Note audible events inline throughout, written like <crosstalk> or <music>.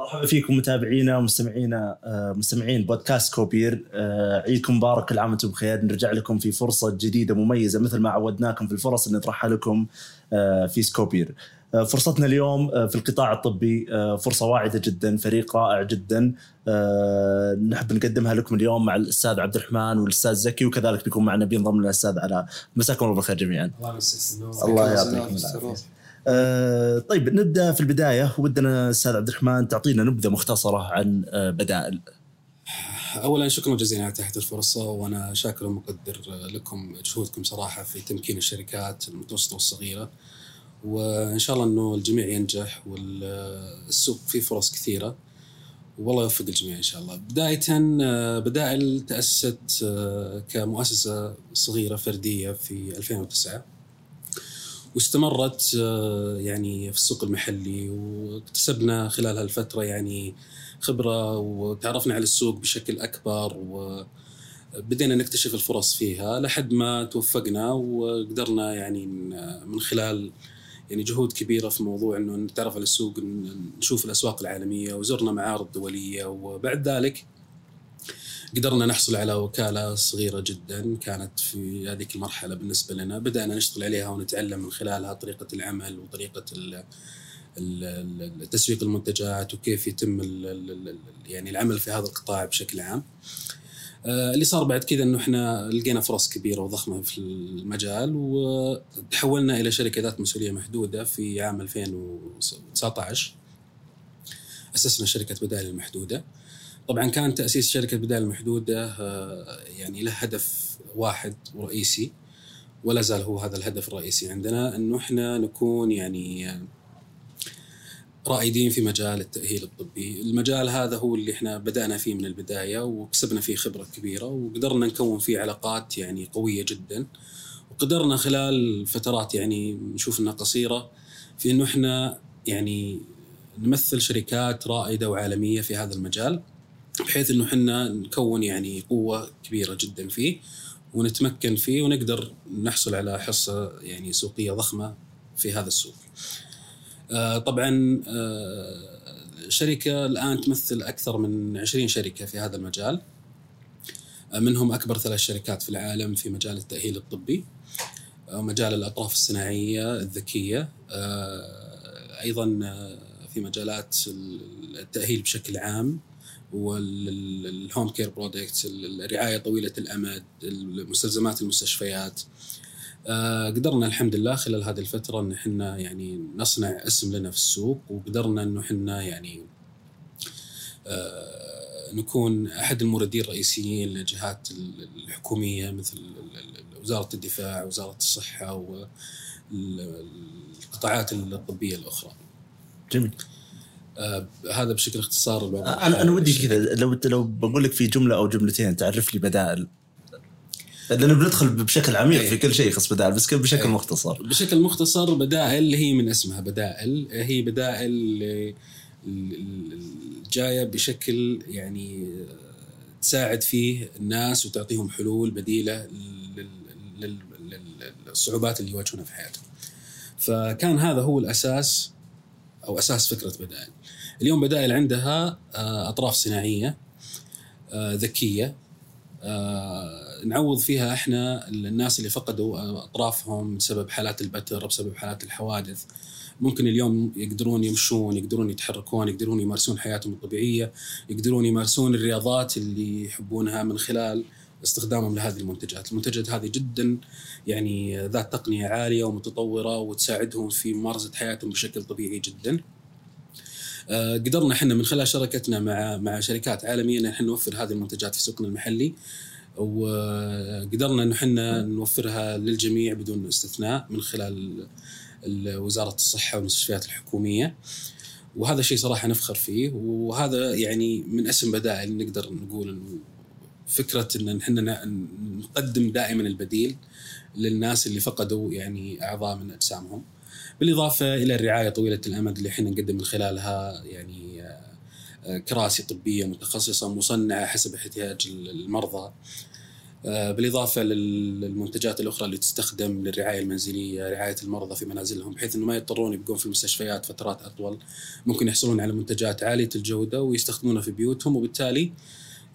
مرحبا فيكم متابعينا ومستمعينا آه، مستمعين بودكاست سكوبير. آه، عيدكم مبارك كل عام وأنتم بخير. نرجع لكم في فرصة جديدة مميزة مثل ما عودناكم في الفرص اللي نطرحها لكم آه، في سكوبير فرصتنا اليوم في القطاع الطبي فرصة واعدة جدا فريق رائع جدا. نحب نقدمها لكم اليوم مع الأستاذ عبد الرحمن والأستاذ زكي وكذلك بيكون معنا بينضم لنا الأستاذ علاء مساكم الله بالخير جميعا. الله يمسيك بالنور الله يعطيكم العافية. آه، طيب نبدأ في البداية. ودنا أستاذ عبد الرحمن تعطينا نبذة مختصرة عن آه، بدائل اولا شكرا جزيلا على تحت الفرصة وأنا شاكر ومقدر لكم جهودكم صراحة في تمكين الشركات المتوسطة والصغيرة. وإن شاء الله إنه الجميع ينجح والسوق فيه فرص كثيرة. والله يوفق الجميع إن شاء الله. بدايه آه، بدائل تأسست آه، كمؤسسة صغيرة فردية في 2009 واستمرت آه، يعني في السوق المحلي واكتسبنا خلال هالفترة يعني خبرة وتعرفنا على السوق بشكل أكبر وبدينا نكتشف الفرص فيها لحد ما توفقنا وقدرنا يعني من خلال يعني جهود كبيرة في موضوع إنه نتعرف على السوق نشوف الأسواق العالمية وزرنا معارض دولية وبعد ذلك قدرنا نحصل على وكالة صغيرة جدا كانت في هذه المرحلة بالنسبة لنا بدأنا نشتغل عليها ونتعلم من خلالها طريقة العمل ال- تسويق المنتجات وكيف يتم يعني العمل في هذا القطاع بشكل عام. آه، اللي صار بعد كذا إنه إحنا لقينا فرص كبيرة وضخمة في المجال وتحولنا إلى شركة ذات مسؤولية محدودة في عام 2019 أسسنا شركة بدائل المحدوده. طبعا كان تأسيس شركة بدائل المحدوده آه، يعني له هدف واحد ورئيسي ولا زال هو هذا الهدف الرئيسي عندنا إنه إحنا نكون يعني آه، رائدين في مجال التأهيل الطبي، المجال هذا هو اللي إحنا بدأنا فيه من البداية وكسبنا فيه خبرة كبيرة وقدرنا نكون فيه علاقات يعني قوية جدا. وقدرنا خلال فترات يعني نشوف إنها قصيرة في إنه إحنا يعني نمثل شركات رائدة وعالمية في هذا المجال. بحيث إنه إحنا نكون يعني قوة كبيرة جدا فيه ونتمكن فيه ونقدر نحصل على حصة يعني سوقية ضخمة في هذا السوق. آه، طبعا آه، شركة الآن تمثل أكثر من 20 شركة في هذا المجال. آه، منهم أكبر ثلاث شركات في العالم في مجال التأهيل الطبي. آه، مجال الأطراف الصناعية الذكية. آه، أيضا آه، في مجالات التأهيل بشكل عام وال home care products الرعاية طويلة الأمد مستلزمات المستشفيات آه، قدرنا الحمد لله خلال هذه الفترة إن إحنا يعني نصنع اسم لنا في السوق وقدرنا إنه إحنا يعني آه، نكون أحد الموردين الرئيسيين للجهات الحكومية مثل وزارة الدفاع وزارة الصحة والقطاعات الطبية الأخرى. جميل آه، هذا بشكل اختصار الوضع أنا أنا ودي كذا لو لو بقول لك في جملة أو جملتين تعرف لي بدائل لأنه بندخل بشكل عميق في كل شيء يخص بدائل بس بشكل أي. مختصر بشكل مختصر بدائل هي من اسمها بدائل هي بدائل جاية بشكل يعني تساعد فيه الناس وتعطيهم حلول بديلة لل- لل- لل- للصعوبات اللي يواجهونها في حياتهم. فكان هذا هو الأساس أو أساس فكرة بدائل. اليوم بدائل عندها آه، أطراف صناعية آه، ذكية آه، نعوض فيها إحنا الناس اللي فقدوا أطرافهم بسبب حالات البتر بسبب حالات الحوادث. ممكن اليوم يقدرون يمشون يقدرون يتحركون يقدرون يمارسون حياتهم الطبيعية يقدرون يمارسون الرياضات اللي يحبونها من خلال استخدامهم لهذه المنتجات. المنتجات هذه جدا يعني ذات تقنية عالية ومتطورة وتساعدهم في ممارسة حياتهم بشكل طبيعي جدا. قدرنا إحنا من خلال شركتنا مع مع شركات عالمية إن إحنا نوفر هذه المنتجات في سوقنا المحلي وقدرنا إنه إحنا نوفرها للجميع بدون استثناء من خلال ال- وزارة الصحة والمستشفيات الحكومية وهذا شيء صراحة نفخر فيه وهذا يعني من اسم بدائل نقدر نقول انه فكرة إن إحنا نقدم دائما البديل للناس اللي فقدوا يعني أعضاء من أجسامهم. بالإضافة إلى الرعاية طويلة الأمد اللي إحنا نقدم من خلالها يعني آه، كراسي طبية متخصصة مصنعة حسب احتياج المرضى. آه، بالإضافة للمنتجات الأخرى اللي تستخدم للرعاية المنزلية، رعاية المرضى في منازلهم بحيث إنه ما يضطرون يبقون في المستشفيات فترات أطول، ممكن يحصلون على منتجات عالية الجودة ويستخدمونها في بيوتهم وبالتالي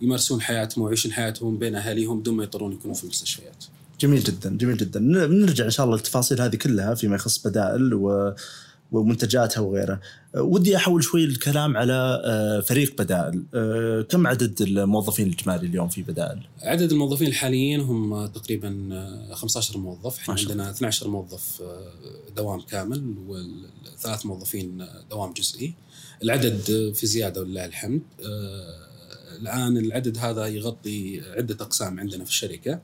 يمارسون حياتهم ويعيشون حياتهم بين أهاليهم بدون ما يضطرون يكونوا في المستشفيات. جميل جدا جميل جدا. نرجع إن شاء الله للتفاصيل هذه كلها فيما يخص بدائل و ومنتجاتها وغيره ودي أحول شوي الكلام على آه، فريق بدائل. آه، كم عدد الموظفين الإجمالي اليوم في بدائل؟ عدد الموظفين الحاليين هم تقريبا 15 موظف. إحنا عندنا 12 موظف دوام كامل والثلاث موظفين دوام جزئي. العدد في زيادة ولله الحمد. الآن العدد هذا يغطي عدة أقسام عندنا في الشركة.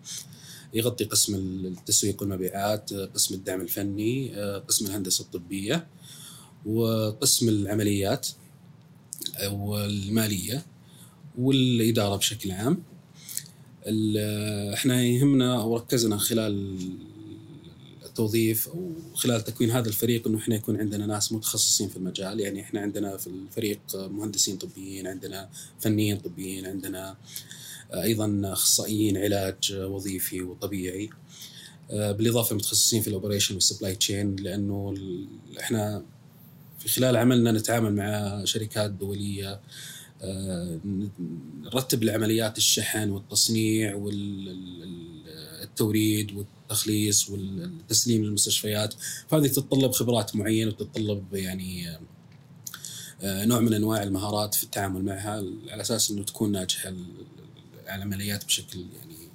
يغطي قسم التسويق والمبيعات قسم الدعم الفني قسم الهندسة الطبية وقسم العمليات والمالية والإدارة بشكل عام. إحنا يهمنا وركزنا خلال التوظيف أو خلال تكوين هذا الفريق إنه إحنا يكون عندنا ناس متخصصين في المجال. يعني إحنا عندنا في الفريق مهندسين طبيين عندنا فنيين طبيين عندنا أيضا أخصائيين علاج وظيفي وطبيعي. بالإضافة متخصصين في ال operation وال supply chain لأنه إحنا في خلال عملنا نتعامل مع شركات دولية. نرتب العمليات الشحن والتصنيع والتوريد والتخليص والتسليم للمستشفيات. فهذه تتطلب خبرات معينة وتتطلب يعني نوع من أنواع المهارات في التعامل معها على أساس إنه تكون ناجحة العمليات بشكل يعني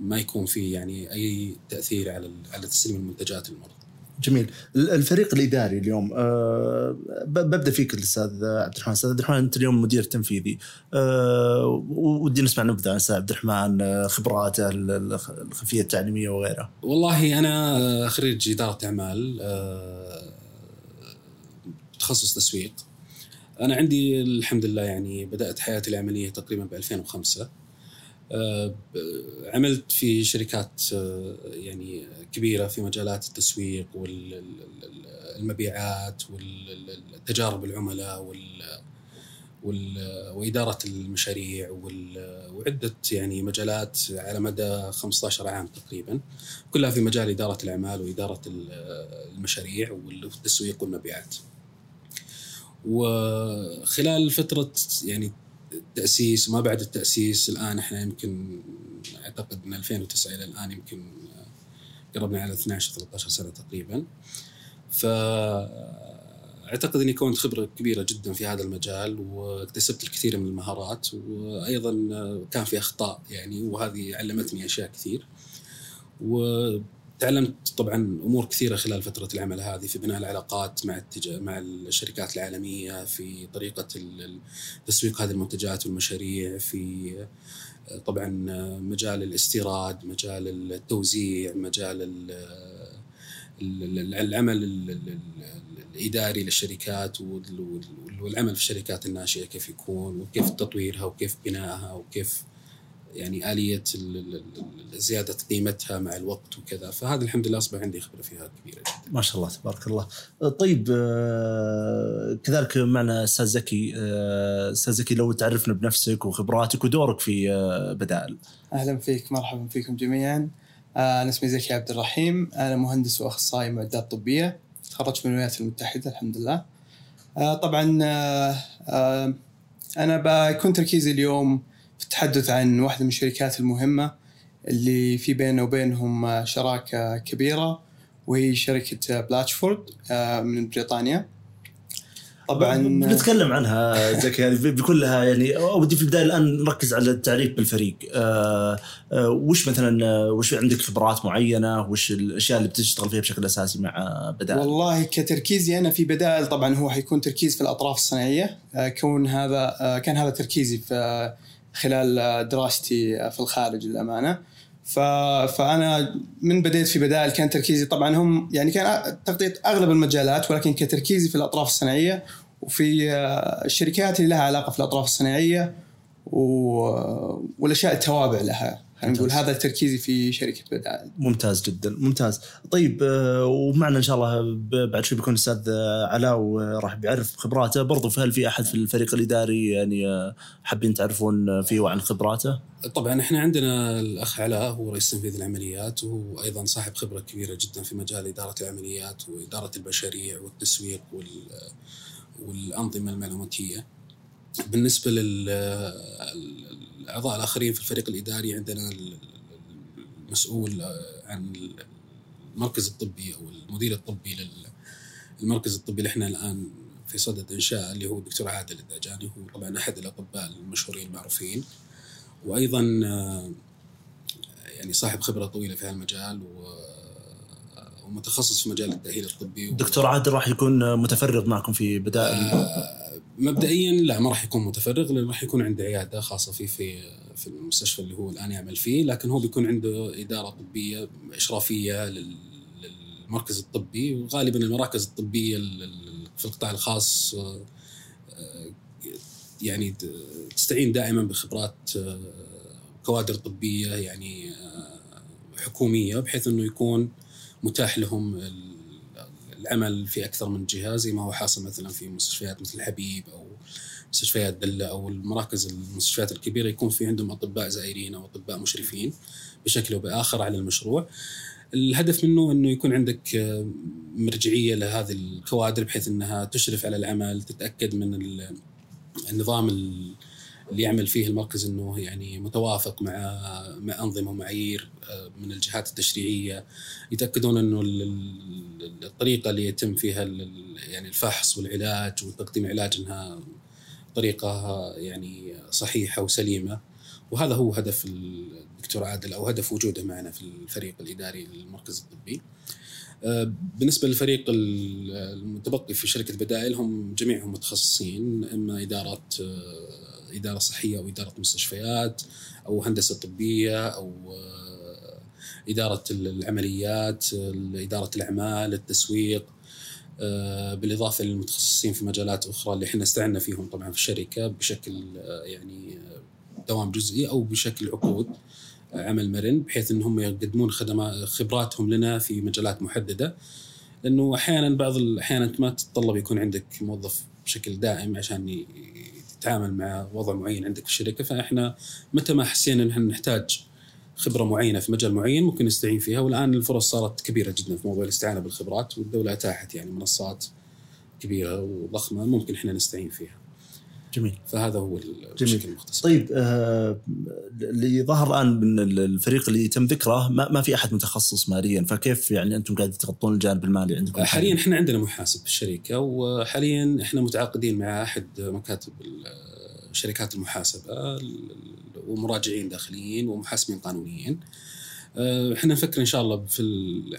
ما يكون في يعني أي تأثير على على تسليم المنتجات للمرضى. جميل. الفريق الإداري اليوم أه ببدأ فيك الأستاذ عبد الرحمن. أستاذ عبد الرحمن أنت اليوم مدير تنفيذي. أه ودي نسمع نبذة عن أستاذ عبد الرحمن آه، خبراته الخلفية التعليمية وغيرها. والله أنا خريج إدارة أعمال أه تخصص تسويق. أنا عندي الحمد لله يعني بدأت حياتي العملية تقريبا ب 2005 آه، عملت في شركات آه، يعني كبيرة في مجالات التسويق والمبيعات والتجارب العملاء وال وإدارة المشاريع وعدة يعني مجالات على مدى 15 عام تقريبا. كلها في مجال إدارة الأعمال وإدارة المشاريع والتسويق والمبيعات. وخلال فترة يعني التأسيس وما بعد التأسيس الآن إحنا يمكن أعتقد من 2009 إلى الآن يمكن قربنا على 12 13 سنة تقريبا. ف أعتقد اني كونت خبرة كبيرة جدا في هذا المجال واكتسبت الكثير من المهارات وأيضا كان في أخطاء يعني وهذه علمتني أشياء كثير. و تعلمت طبعا أمور كثيرة خلال فترة العمل هذه في بناء العلاقات مع التج... مع الشركات العالمية في طريقة تسويق هذه المنتجات والمشاريع في طبعا مجال الاستيراد، مجال التوزيع، مجال العمل الإداري للشركات والعمل في الشركات الناشئة كيف يكون وكيف تطويرها وكيف بنائها وكيف يعني آلية زيادة قيمتها مع الوقت وكذا فهذا الحمد لله أصبح عندي خبرة فيها كبيرة جدا. ما شاء الله تبارك الله. طيب آه، كذلك معنا أستاذ زكي آه، أستاذ زكي لو تعرفنا بنفسك وخبراتك ودورك في آه، بدائل. أهلا فيك مرحبا فيكم جميعا. أنا اسمي زكي عبد الرحيم أنا مهندس وأخصائي معدات طبية تخرجت من الولايات المتحدة الحمد لله. طبعا أنا بكون تركيزي اليوم التحدث عن واحدة من الشركات المهمة اللي في بيننا وبينهم شراكة كبيرة وهي شركة بلاتشفورد آه، من بريطانيا. طبعا بنتكلم عنها زكي يعني بكلها يعني ودي في البداية الآن نركز على التعريف بالفريق. آه آه وش مثلا وش عندك خبرات معينة؟ وش الأشياء اللي بتشتغل فيها بشكل أساسي مع بدائل؟ والله كتركيزي أنا في بدائل طبعا هو حيكون تركيز في الأطراف الصناعية. كون هذا كان هذا تركيزي في خلال دراستي في الخارج للأمانة. ف... فأنا من بديت في بدائل كان تركيزي طبعا هم يعني كان تغطية أغلب المجالات ولكن كتركيزي في الأطراف الصناعية وفي الشركات اللي لها علاقة في الأطراف الصناعية و... والأشياء التوابع لها. خلينا نقول. هذا تركيزي في شركة بدائل ممتاز جدا ممتاز طيب آه، ومعنا إن شاء الله بعد شوي بيكون الأستاذ آه، علاء وراح بيعرف خبراته برضو فهل في أحد في الفريق الإداري يعني آه، حابين تعرفون فيه وعن خبراته طبعا إحنا عندنا الأخ علاء هو رئيس تنفيذ العمليات وهو أيضا صاحب خبرة كبيرة جدا في مجال إدارة العمليات وإدارة المشاريع والتسويق وال والأنظمة المعلوماتية. بالنسبة للاعضاء الآخرين في الفريق الإداري عندنا المسؤول عن المركز الطبي أو المدير الطبي للمركز الطبي اللي إحنا الآن في صدد إنشاء اللي هو الدكتور عادل الدجاني هو طبعا أحد الأطباء المشهورين المعروفين. وأيضا آه، يعني صاحب خبرة طويلة في هالمجال و- ومتخصص في مجال التأهيل الطبي. دكتور عادل راح يكون متفرغ معكم في بدائل آه، مبدئيا لا ما راح يكون متفرغ لأن راح يكون عنده عيادة خاصة فيه في في المستشفى اللي هو الآن يعمل فيه لكن هو بيكون عنده إدارة طبية إشرافية لل- للمركز الطبي وغالبا المراكز الطبية ال- ال- في القطاع الخاص آه، آه، يعني تستعين دائما بخبرات آه، كوادر طبية يعني حكومية بحيث إنه يكون متاح لهم العمل في أكثر من جهه زي ما هو حاصل مثلا في مستشفيات مثل حبيب أو مستشفيات دله أو المراكز المستشفيات الكبيرة يكون في عندهم أطباء زائرين أو أطباء مشرفين بشكل أو بآخر على المشروع. الهدف منه إنه يكون عندك آه، مرجعية لهذه الكوادر بحيث إنها تشرف على العمل، تتأكد من ال- النظام ال- اللي يعمل فيه المركز إنه يعني متوافق مع مع أنظمة ومعايير آه، من الجهات التشريعية يتأكدون إنه ال- ال- الطريقة اللي يتم فيها يعني الفحص والعلاج وتقديم العلاج إنها طريقة يعني صحيحة وسليمة وهذا هو هدف الدكتور عادل أو هدف وجوده معنا في الفريق الإداري للمركز الطبي. آه، بالنسبة للفريق ال- المتبقي في شركة بدائل هم جميعهم متخصصين إما إدارة آه، إدارة صحية أو إدارة مستشفيات أو هندسة طبية أو آه، إدارة العمليات إدارة الأعمال التسويق آه، بالإضافة للمتخصصين في مجالات أخرى اللي إحنا استعنا فيهم طبعا في الشركة بشكل آه، يعني دوام جزئي أو بشكل عقود عمل مرن بحيث انهم يقدمون خدمات خبراتهم لنا في مجالات محددة. لأنه أحيانا بعض الاحيان انت ما تتطلب يكون عندك موظف بشكل دائم عشان يتعامل مع وضع معين عندك في الشركة فإحنا متى ما حسينا إن إحنا نحتاج خبرة معينة في مجال معين ممكن نستعين فيها والآن الفرص صارت كبيرة جدا في موضوع الاستعانه بالخبرات والدولة اتاحت يعني منصات كبيرة وضخمة ممكن إحنا نستعين فيها. جميل فهذا هو جميل. بشكل مختصر طيب آه، اللي ظهر الآن من الفريق اللي تم ذكره ما, ما في أحد متخصص ماليا فكيف يعني أنتم قاعدين تغطون الجانب المالي عندكم حاليا إحنا عندنا محاسب في الشركة وحاليا إحنا متعاقدين مع أحد مكاتب شركات المحاسبة ال- ومراجعين داخليين ومحاسبين قانونيين. آه، إحنا نفكر إن شاء الله في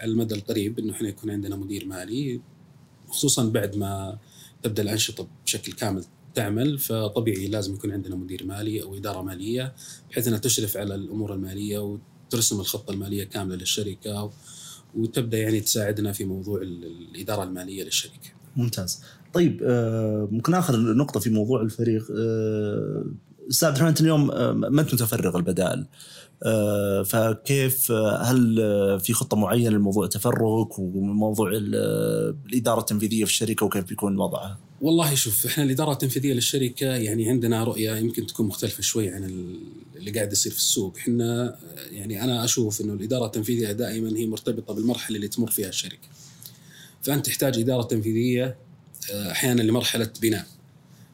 على المدى القريب إنه إحنا يكون عندنا مدير مالي خصوصا بعد ما تبدأ الأنشطة بشكل كامل تعمل فطبيعي لازم يكون عندنا مدير مالي أو إدارة مالية بحيث إنها تشرف على الأمور المالية وترسم الخطة المالية كاملة للشركة وتبدأ يعني تساعدنا في موضوع ال- الإدارة المالية للشركة. ممتاز طيب آه، ممكن اخر نقطة في موضوع الفريق آه، أستاذ عبد اليوم آه، ما أنت متفرغ البدائل فكيف هل في خطة معينة لموضوع التفرغ وموضوع ال- الإدارة التنفيذية في الشركة وكيف بيكون وضعها؟ والله شوف إحنا الإدارة التنفيذية للشركة يعني عندنا رؤية يمكن تكون مختلفة شوي عن ال- اللي قاعد يصير في السوق، إحنا يعني أنا أشوف إنه الإدارة التنفيذية دائما هي مرتبطة بالمرحلة اللي تمر فيها الشركة. فأنت تحتاج إدارة تنفيذية آه، أحيانا لمرحلة بناء.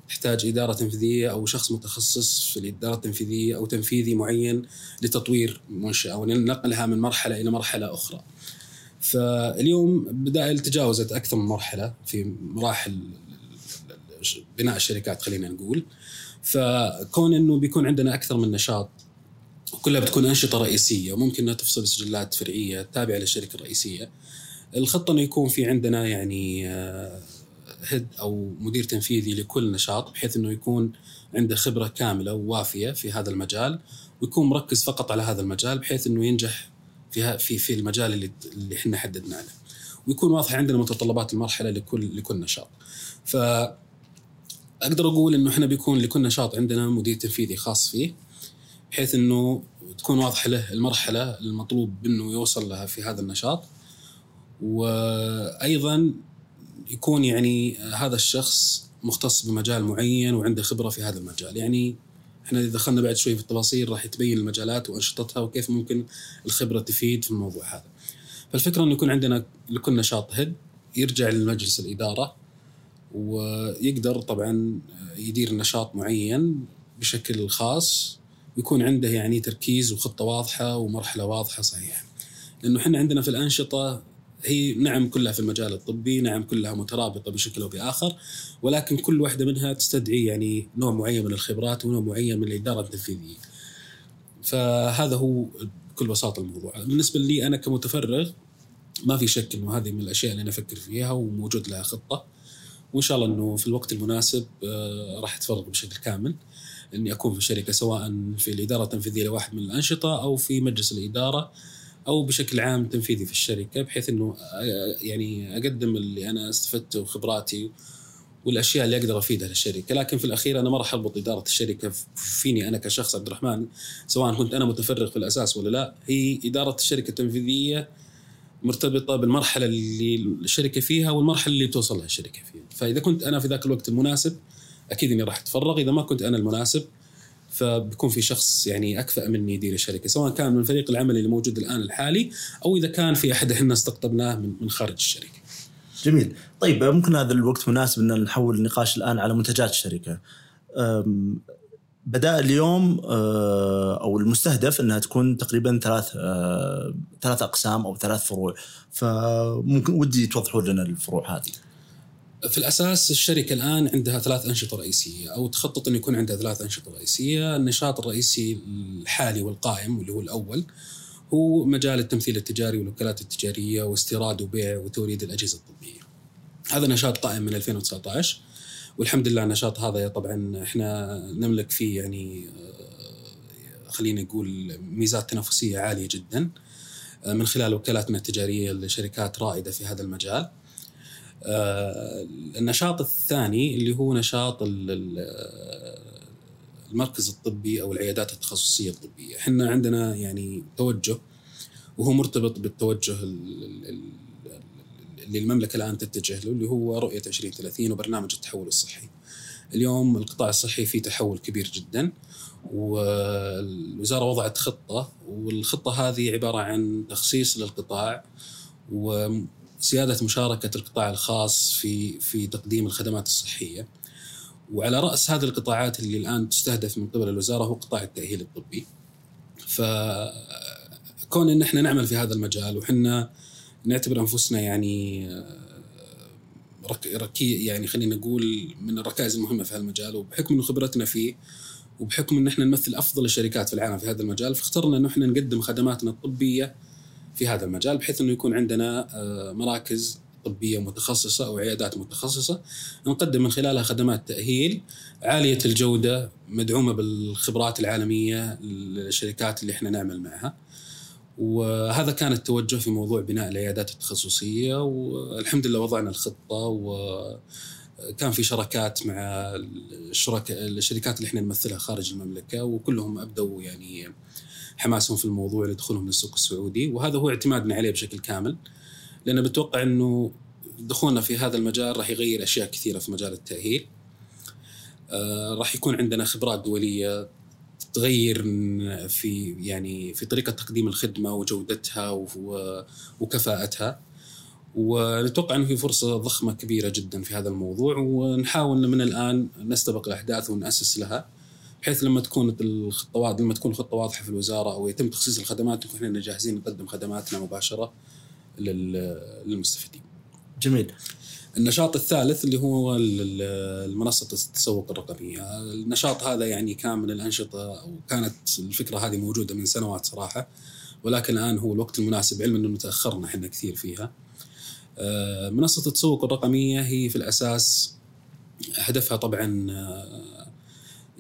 تحتاج إدارة تنفيذية أو شخص متخصص في الإدارة التنفيذية أو تنفيذي معين لتطوير منشاه أو نقلها من مرحلة إلى مرحلة أخرى. فاليوم بدائل تجاوزت أكثر من مرحلة في مراحل بناء الشركات خلينا نقول. فكون إنه بيكون عندنا أكثر من نشاط وكلها بتكون أنشطة رئيسية وممكن إنها تفصل سجلات فرعية تابعة للشركه الرئيسيه الخطة إنه يكون في عندنا يعني هيد أو مدير تنفيذي لكل نشاط بحيث إنه يكون عنده خبرة كاملة ووافية في هذا المجال ويكون مركز فقط على هذا المجال بحيث إنه ينجح في في في المجال اللي اللي إحنا حددنا له. ويكون واضح عندنا متطلبات المرحلة لكل لكل نشاط. ف أقدر أقول إنه إحنا بيكون لكل نشاط عندنا مدير تنفيذي خاص فيه بحيث إنه وتكون واضحة له المرحلة المطلوب منه يوصل لها في هذا النشاط وأيضا يكون يعني هذا الشخص مختص بمجال معين وعنده خبرة في هذا المجال يعني إحنا إذا دخلنا بعد شوي في التفاصيل راح تبين المجالات وأنشطتها وكيف ممكن الخبرة تفيد في الموضوع هذا. فالفكرة إنه يكون عندنا لكل نشاط هيد يرجع لمجلس الإدارة ويقدر طبعا يدير نشاط معين بشكل خاص ويكون عنده يعني تركيز وخطة واضحة ومرحلة واضحة صحيحة. لأنه إحنا عندنا في الأنشطة هي نعم كلها في المجال الطبي نعم كلها مترابطة بشكل أو بآخر ولكن كل واحدة منها تستدعي يعني نوع معين من الخبرات ونوع معين من الإدارة التنفيذية. فهذا هو بكل بساطة الموضوع. بالنسبة لي أنا كمتفرغ ما في شك أنه هذه من الأشياء اللي أنا أفكر فيها وموجود لها خطة. وإن شاء الله أنه في الوقت المناسب آه، راح أتفرغ بشكل كامل إني أكون في الشركة سواء في الإدارة التنفيذية لواحد من الأنشطة أو في مجلس الإدارة أو بشكل عام تنفيذي في الشركة بحيث إنه يعني أقدم اللي أنا استفدته وخبراتي والأشياء اللي أقدر أفيدها للشركة، لكن في الأخير أنا ما راح أربط إدارة الشركة فيني أنا كشخص عبد الرحمن سواء كنت أنا متفرغ في الأساس ولا لا، هي إدارة الشركة التنفيذية مرتبطة بالمرحلة اللي الشركة فيها والمرحلة اللي توصل لها الشركة فيها، فإذا كنت أنا في ذاك الوقت المناسب أكيد إني راح أتفرغ، إذا ما كنت أنا المناسب فبيكون في شخص يعني أكفأ مني يدير الشركة سواء كان من فريق العمل اللي موجود الآن الحالي أو إذا كان في أحد إحنا استقطبناه من خارج الشركة. جميل، طيب ممكن هذا الوقت مناسب إن نحول النقاش الآن على منتجات الشركة. بدأ اليوم آه، أو المستهدف إنها تكون تقريبا ثلاث آه، ثلاث أقسام أو ثلاث فروع فممكن ودي توضحوا لنا الفروع هذه. في الأساس الشركة الآن عندها ثلاث أنشطة رئيسية أو تخطط إنه يكون عندها ثلاث أنشطة رئيسية، النشاط الرئيسي الحالي والقائم واللي هو الأول هو مجال التمثيل التجاري والوكالات التجارية واستيراد وبيع وتوريد الأجهزة الطبية. هذا نشاط قائم من 2019 والحمد لله النشاط هذا طبعا إحنا نملك فيه يعني آه، خلينا نقول ميزات تنافسية عالية جدا آه، من خلال وكالاتنا التجارية لشركات رائدة في هذا المجال. آه، النشاط الثاني اللي هو نشاط المركز الطبي أو العيادات التخصصية الطبية، إحنا عندنا يعني توجه وهو مرتبط بالتوجه اللي المملكة الآن تتجه له اللي هو رؤية 2030 وبرنامج التحول الصحي. اليوم القطاع الصحي فيه تحول كبير جدا والوزارة وضعت خطة والخطة هذه عبارة عن تخصيص للقطاع و زيادة مشاركة القطاع الخاص في في تقديم الخدمات الصحية. وعلى رأس هذه القطاعات اللي الآن تستهدف من قبل الوزارة هو قطاع التأهيل الطبي. فكون إن إحنا نعمل في هذا المجال وحنا نعتبر أنفسنا يعني ركي يعني خلينا نقول من الركائز المهمة في هذا المجال وبحكم انه خبرتنا فيه وبحكم إن إحنا نمثل أفضل الشركات في العالم في هذا المجال فاخترنا انه إحنا نقدم خدماتنا الطبية في هذا المجال بحيث إنه يكون عندنا آه، مراكز طبية متخصصة أو عيادات متخصصة نقدم من خلالها خدمات تأهيل عالية الجودة مدعومة بالخبرات العالمية للشركات اللي إحنا نعمل معها. وهذا كان التوجه في موضوع بناء العيادات التخصصية والحمد لله وضعنا الخطة وكان في شراكات مع الشركاء الشركات اللي إحنا نمثلها خارج المملكة وكلهم أبدوا يعني حماسهم في الموضوع لدخولهم للسوق السعودي وهذا هو اعتمادنا عليه بشكل كامل لأن بتوقع إنه دخولنا في هذا المجال راح يغير أشياء كثيرة في مجال التأهيل. آه راح يكون عندنا خبرات دولية تغير في يعني في طريقة تقديم الخدمة وجودتها وكفاءتها. ونتوقع إنه في فرصة ضخمة كبيرة جدا في هذا الموضوع ونحاول من الآن نستبق الأحداث ونأسس لها. بحيث لما تكون الخطة لما تكون الخطة واضحة في الوزارة أو يتم تخصيص الخدمات نكون إحنا جاهزين نقدم خدماتنا مباشرة للمستفيدين. جميل. النشاط الثالث اللي هو المنصة التسوق الرقمية النشاط هذا يعني كان من الأنشطة وكانت الفكرة هذه موجودة من سنوات صراحة ولكن الآن هو الوقت المناسب علما أنه تأخرنا إحنا كثير فيها آه، منصة التسوق الرقمية هي في الأساس هدفها طبعا آه،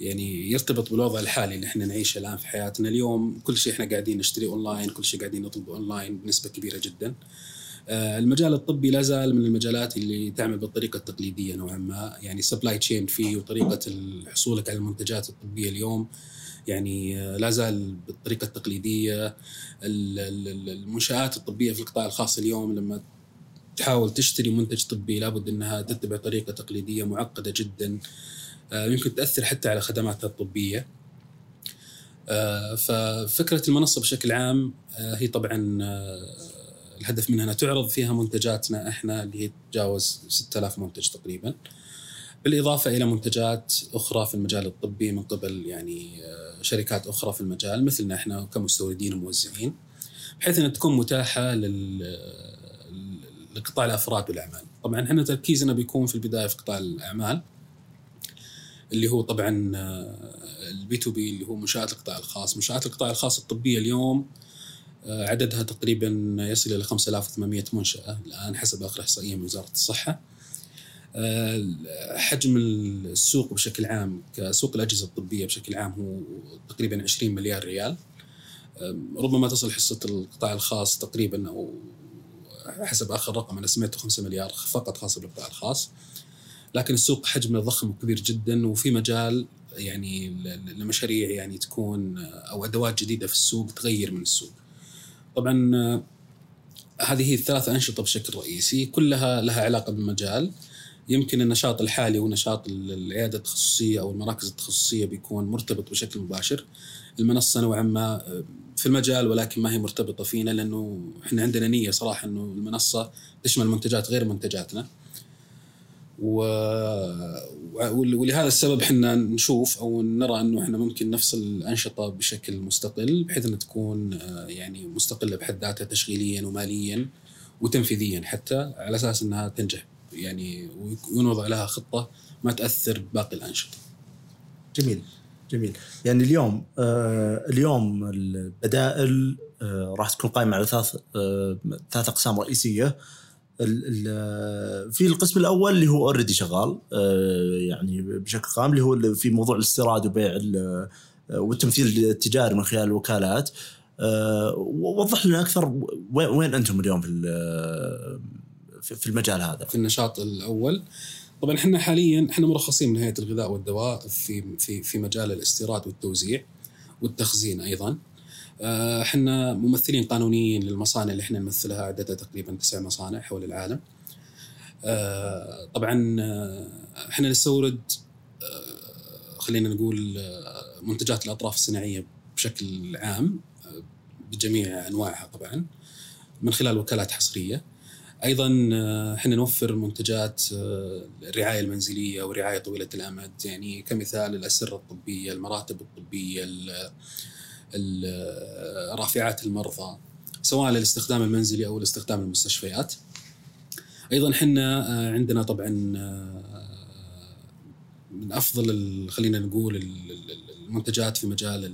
يعني يرتبط بالوضع الحالي اللي إحنا نعيشه الآن في حياتنا. اليوم كل شيء إحنا قاعدين نشتري اونلاين كل شيء قاعدين نطلبه اونلاين بنسبة كبيرة جدا. آه، المجال الطبي لا زال من المجالات اللي تعمل بالطريقة التقليدية نوعا ما. يعني سبلاي تشين فيه وطريقة حصولك على المنتجات الطبية اليوم يعني لا زال بالطريقة التقليدية. المنشآت الطبية في القطاع الخاص اليوم لما تحاول تشتري منتج طبي لابد إنها تتبع طريقة تقليدية معقدة جدا. يمكن تأثر حتى على خدماتها الطبية. ففكرة المنصة بشكل عام هي طبعا الهدف منها أنها تعرض فيها منتجاتنا إحنا اللي هي تتجاوز 6000 منتج تقريبا. بالإضافة إلى منتجات أخرى في المجال الطبي من قبل يعني آه، شركات أخرى في المجال مثلنا إحنا كمستوردين وموزعين بحيث إنها تكون متاحة لل لقطاع الأفراد والأعمال. طبعا إحنا تركيزنا بيكون في البداية في قطاع الأعمال اللي هو طبعا ال B2B اللي هو منشآت القطاع الخاص، منشآت القطاع الخاص الطبية اليوم آه، عددها تقريبا يصل إلى 5800 منشأة الآن حسب آخر إحصائية من وزارة الصحة. آه، حجم السوق بشكل عام كسوق الأجهزة الطبية بشكل عام هو تقريبا 20 مليار ريال. ربما تصل حصة القطاع الخاص تقريبا أو حسب آخر رقم أنا سمعته 5 مليار فقط خاص بالقطاع الخاص. لكن السوق حجمه ضخم وكبير جدا وفي مجال يعني لمشاريع يعني تكون أو أدوات جديدة في السوق تغير من السوق. طبعا آه، هذه هي الثلاث أنشطة بشكل رئيسي كلها لها علاقة بالمجال يمكن النشاط الحالي ونشاط العيادة التخصصية أو المراكز التخصصية بيكون مرتبط بشكل مباشر المنصة نوعا ما آه، في المجال ولكن ما هي مرتبطة فينا لأنه إحنا عندنا نية صراحة أنه المنصة تشمل منتجات غير منتجاتنا و... ولهذا السبب إحنا نشوف أو نرى إنه إحنا ممكن نفصل الأنشطة بشكل مستقل بحيث إنها تكون آه، يعني مستقلة بحد ذاتها تشغيليا وماليا وتنفيذيا حتى على أساس إنها تنجح يعني وينوضع لها خطة ما تأثر باقي الأنشطة. جميل جميل. يعني اليوم آه اليوم البدائل آه راح تكون قائمة على ثلاث آه ثلاث أقسام رئيسية. في القسم الأول اللي هو اوريدي شغال آه، يعني بشكل عام اللي هو في موضوع الاستيراد وبيع والتمثيل التجاري من خلال الوكالات. آه، وضح لنا أكثر وين أنتم اليوم في في المجال هذا. في النشاط الأول. طبعا إحنا حاليا إحنا مرخصين من هيئه الغذاء والدواء في في في مجال الاستيراد والتوزيع والتخزين أيضا آه، إحنا ممثلين قانونيين للمصانع اللي إحنا نمثلها عددها تقريبا تسع مصانع حول العالم. آه، طبعا آه، إحنا نستورد خلينا نقول منتجات الأطراف الصناعية بشكل عام بجميع أنواعها طبعا من خلال وكالات حصرية. أيضا إحنا نوفر منتجات الرعاية المنزلية والرعايه طويلة الأمد يعني كمثال الأسرة الطبية، المراتب الطبية، رافعات المرضى سواء للاستخدام المنزلي أو لاستخدام المستشفيات. أيضا إحنا آه، عندنا طبعا آه، من أفضل خلينا نقول المنتجات في مجال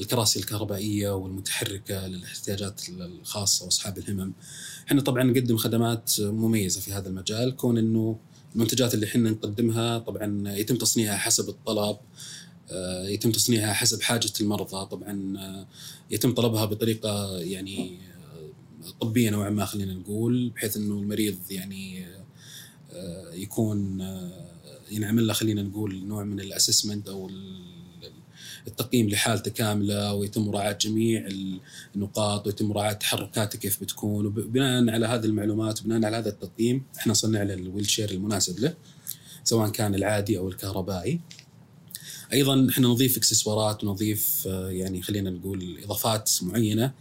الكراسي الكهربائية والمتحركة للاحتياجات الخاصة وأصحاب الهمم. إحنا طبعا نقدم خدمات مميزة في هذا المجال كون إنه المنتجات اللي إحنا نقدمها طبعا يتم تصنيعها حسب الطلب آه، يتم تصنيعها حسب حاجة المرضى طبعا آه، يتم طلبها بطريقة يعني آه، طبية نوعا ما خلينا نقول بحيث إنه المريض يعني يكون ينعمل له خلينا نقول نوع من الأسسمنت أو التقييم لحالته كاملة ويتم مراعاة جميع النقاط ويتم مراعاة تحركاته كيف بتكون وبناء على هذه المعلومات وبناء على هذا التقييم إحنا صنع له الويل شير المناسب له سواء كان العادي أو الكهربائي. أيضا إحنا نضيف إكسسوارات ونضيف آه، يعني خلينا نقول إضافات معينة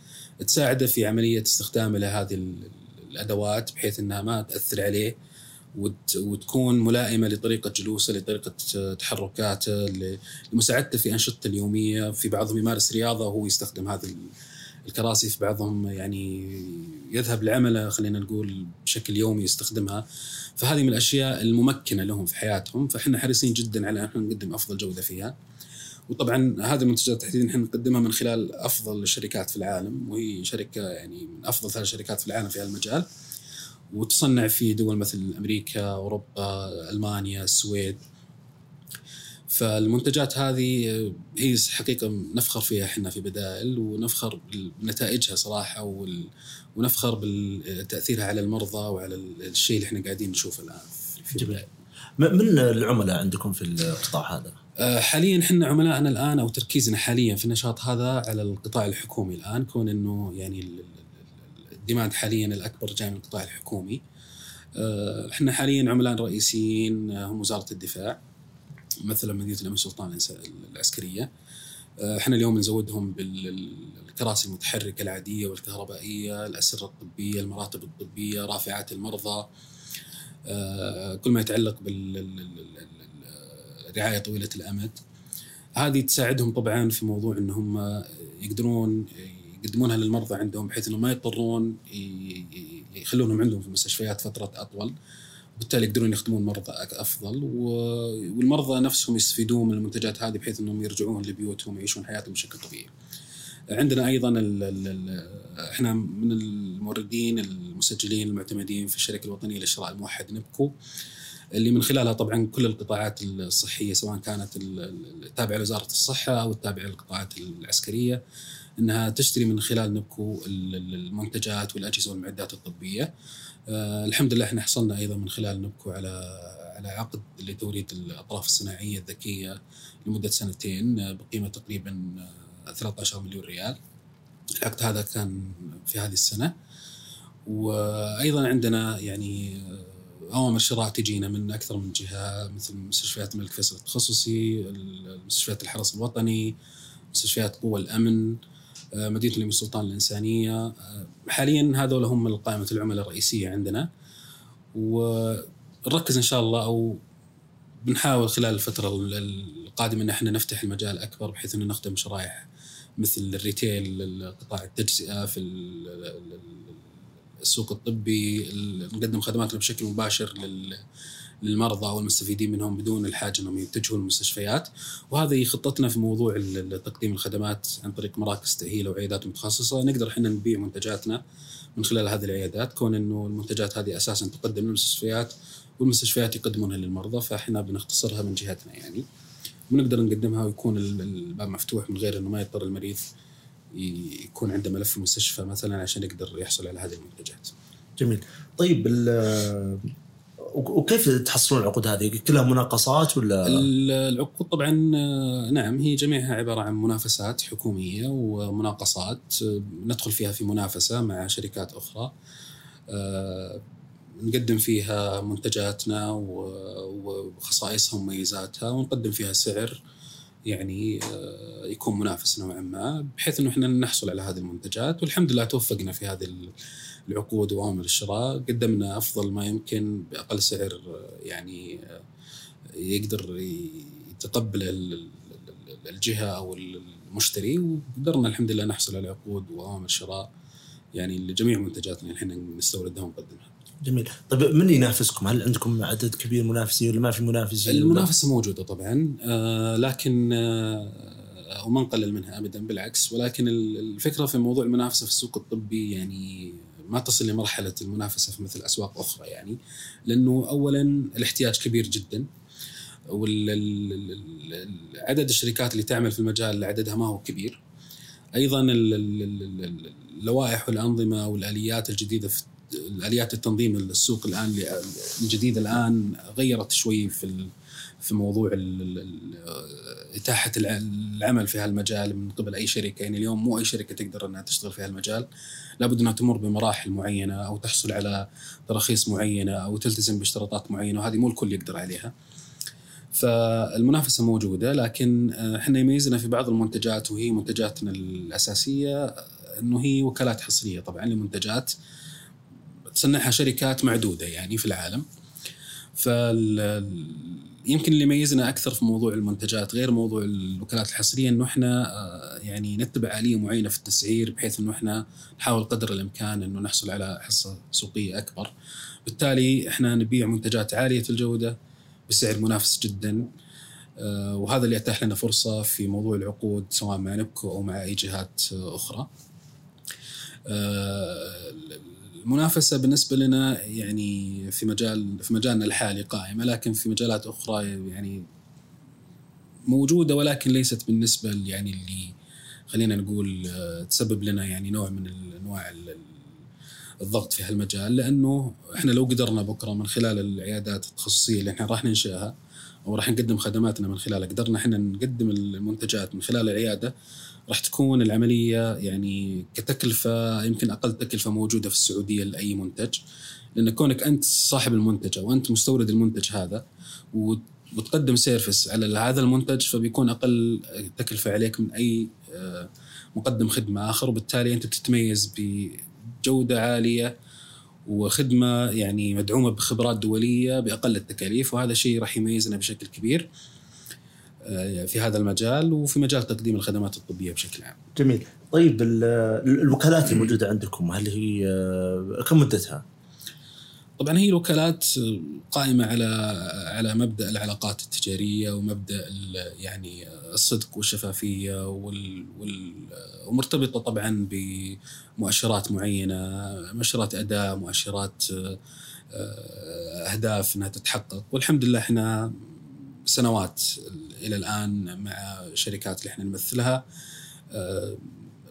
تساعده في عملية استخدامه لهذه الأدوات بحيث إنها ما تأثر عليه وتكون ملائمة لطريقة جلوسه لطريقة تحركاته لمساعدته في أنشطته اليومية. في بعضهم يمارس رياضة وهو يستخدم هذه الكراسي. في بعضهم يعني يذهب لعمله خلينا نقول بشكل يومي يستخدمها. فهذه من الأشياء الممكنة لهم في حياتهم. فإحنا حريصين جدا على أن نقدم أفضل جودة فيها. وطبعا هذه المنتجات تحديدا إحنا نقدمها من خلال أفضل الشركات في العالم. وهي شركة يعني من أفضل ثلاث شركات في العالم في هالمجال وتصنع في دول مثل أمريكا أوروبا ألمانيا السويد. فالمنتجات هذه هي حقيقة نفخر فيها إحنا في بدائل ونفخر بنتائجها صراحة وال... ونفخر بتاثيرها على المرضى وعلى الشيء اللي إحنا قاعدين نشوفه الآن في جميل. من العملاء عندكم في القطاع هذا؟ آه، حاليا إحنا عملائنا الآن أو تركيزنا حاليا في النشاط هذا على القطاع الحكومي الآن كون إنه يعني الديماند حاليا الأكبر جاي من القطاع الحكومي. آه، إحنا حاليا عملاء رئيسيين آه، هم وزارة الدفاع مثلا مدينة الامير سلطان العسكرية. آه، إحنا اليوم نزودهم بالكراسي المتحركة العادية والكهربائية، الأسرة الطبية، المراتب الطبية، رافعات المرضى. كل ما يتعلق بالرعايه طويلة الأمد. هذه تساعدهم طبعا في موضوع إن هم يقدرون يقدمونها للمرضى عندهم بحيث انهم ما يضطرون يخلونهم عندهم في المستشفيات فترة أطول. وبالتالي يقدرون يخدمون مرضى أفضل والمرضى نفسهم يستفيدون من المنتجات هذه بحيث إنهم يرجعون لبيوتهم ويعيشون حياتهم بشكل طبيعي. عندنا أيضا ال ال ال إحنا من الموردين المسجلين المعتمدين في الشركة الوطنية للشراء الموحد نبكو اللي من خلالها طبعا كل القطاعات الصحية سواء كانت ال- ال- التابعه لوزارة الصحة أو التابعه للقطاعات العسكرية إنها تشتري من خلال نبكو ال- ال- المنتجات والأجهزة والمعدات الطبية. آه الحمد لله إحنا حصلنا أيضا من خلال نبكو على على عقد لتوريد الأطراف الصناعية الذكية لمدة سنتين آه، بقيمة تقريبا آه، 13 مليون ريال. العقد هذا كان في هذه السنة وأيضا عندنا يعني آه، أوامر شراء تجينا من أكثر من جهة مثل مستشفيات الملك فيصل التخصصي، مستشفيات الحرس الوطني، مستشفيات قوى الأمن، آه، مدينة الامير سلطان الإنسانية، آه، حاليا هذول هم قائمه العملاء الرئيسية عندنا. ونركز إن شاء الله أو بنحاول خلال الفترة القادمة إن إحنا نفتح المجال أكبر بحيث ان نخدم شرائح مثل الريتيل قطاع التجزئة في ال- ال- السوق الطبي ال- نقدم خدماتنا بشكل مباشر لل للمرضى والمستفيدين منهم بدون الحاجة أنهم يتجهوا للمستشفيات. وهذه خطتنا في موضوع تقديم الخدمات عن طريق مراكز تأهيل وعيادات متخصصة. نقدر إحنا نبيع منتجاتنا من خلال هذه العيادات. كون إنه المنتجات هذه أساسا تقدم للمستشفيات والمستشفيات يقدمونها للمرضى فإحنا بنختصرها من جهتنا يعني. ونقدر نقدمها ويكون ال- الباب مفتوح من غير إنه ما يضطر المريض يكون عنده ملف في المستشفى مثلا عشان يقدر يحصل على هذه المنتجات. جميل. طيب وكيف تحصلون العقود هذه؟ كلها مناقصات ولا ال- العقود طبعا آه، نعم هي جميعها عبارة عن منافسات حكومية ومناقصات آه، ندخل فيها في منافسة مع شركات أخرى آه، نقدم فيها منتجاتنا وخصائصها ومميزاتها ونقدم فيها سعر يعني آه، يكون منافس نوعا ما بحيث إنه إحنا نحصل على هذه المنتجات. والحمد لله توفقنا في هذه ال- العقود وأوامر الشراء. قدمنا أفضل ما يمكن بأقل سعر آه، يعني آه، يقدر يتقبل ال- ال- ال- الجهة أو المشتري. وقدرنا الحمد لله نحصل على عقود وأوامر شراء يعني لجميع منتجاتنا اللي إحنا نستوردها ونقدمها. جميل طيب من ينافسكم؟ هل عندكم عدد كبير منافسين ولا ما في منافسين؟ المنافسة موجودة طبعا آه لكن آه وما نقلل منها ابدا بالعكس ولكن ال- الفكرة في موضوع المنافسة في السوق الطبي يعني ما تصل لمرحلة المنافسة في مثل أسواق أخرى يعني لأنه اولا الاحتياج كبير جدا وعدد الشركات اللي تعمل في المجال عددها ما هو كبير أيضا ال- ال- ال- ال- اللوائح والأنظمة والآليات الجديدة في الآليات التنظيم السوق الآن الجديده الآن غيرت شوي في في موضوع إتاحة الع- العمل في هالمجال من قبل أي شركة يعني اليوم مو أي شركة تقدر إنها تشتغل في هالمجال لابد إنها تمر بمراحل معينة أو تحصل على تراخيص معينة أو تلتزم باشتراطات معينة وهذه مو الكل يقدر عليها. فالمنافسة موجودة لكن آه، إحنا يميزنا في بعض المنتجات وهي منتجاتنا الأساسية إنه هي وكالات حصرية طبعا لمنتجات تصنعها شركات معدودة يعني في العالم. فال يمكن اللي يميزنا أكثر في موضوع المنتجات غير موضوع الوكالات الحصرية إنه إحنا آه، يعني نتبع آلية معينة في التسعير بحيث إنه إحنا نحاول قدر الإمكان إنه نحصل على حصة سوقية أكبر. بالتالي إحنا نبيع منتجات عالية الجودة بسعر منافس جدا آه، وهذا اللي أتاح لنا فرصة في موضوع العقود سواء مع نبكو أو مع أي جهات آه، أخرى. المنافسة بالنسبة لنا يعني في مجال في مجالنا الحالي قائمة لكن في مجالات أخرى يعني موجودة ولكن ليست بالنسبة يعني اللي خلينا نقول آه، تسبب لنا يعني نوع من أنواع ال- ال- الضغط في هالمجال لأنه إحنا لو قدرنا بكرة من خلال العيادات التخصصية اللي إحنا راح ننشئها وراح نقدم خدماتنا من خلاله قدرنا إحنا نقدم المنتجات من خلال العيادة راح تكون العملية يعني كتكلفة يمكن أقل تكلفة موجودة في السعودية لأي منتج. لأن كونك أنت صاحب المنتج أو أنت مستورد المنتج هذا وتقدم سيرفيس على هذا المنتج فبيكون أقل تكلفة عليك من أي آه، مقدم خدمة آخر. وبالتالي أنت بتتميز بجودة عالية وخدمة يعني مدعومة بخبرات دولية بأقل التكاليف. وهذا شيء راح يميزنا بشكل كبير. في هذا المجال وفي مجال تقديم الخدمات الطبية بشكل عام. جميل، طيب الوكالات الموجودة عندكم هل هي آه، كم مدتها؟ طبعا هي الوكالات قائمة على على مبدأ العلاقات التجارية ومبدأ يعني الصدق والشفافية وال, وال ومرتبطة طبعا بمؤشرات معينة مؤشرات اداء مؤشرات آه، أهداف إنها تتحقق والحمد لله إحنا سنوات إلى الآن مع شركات اللي إحنا نمثلها آه،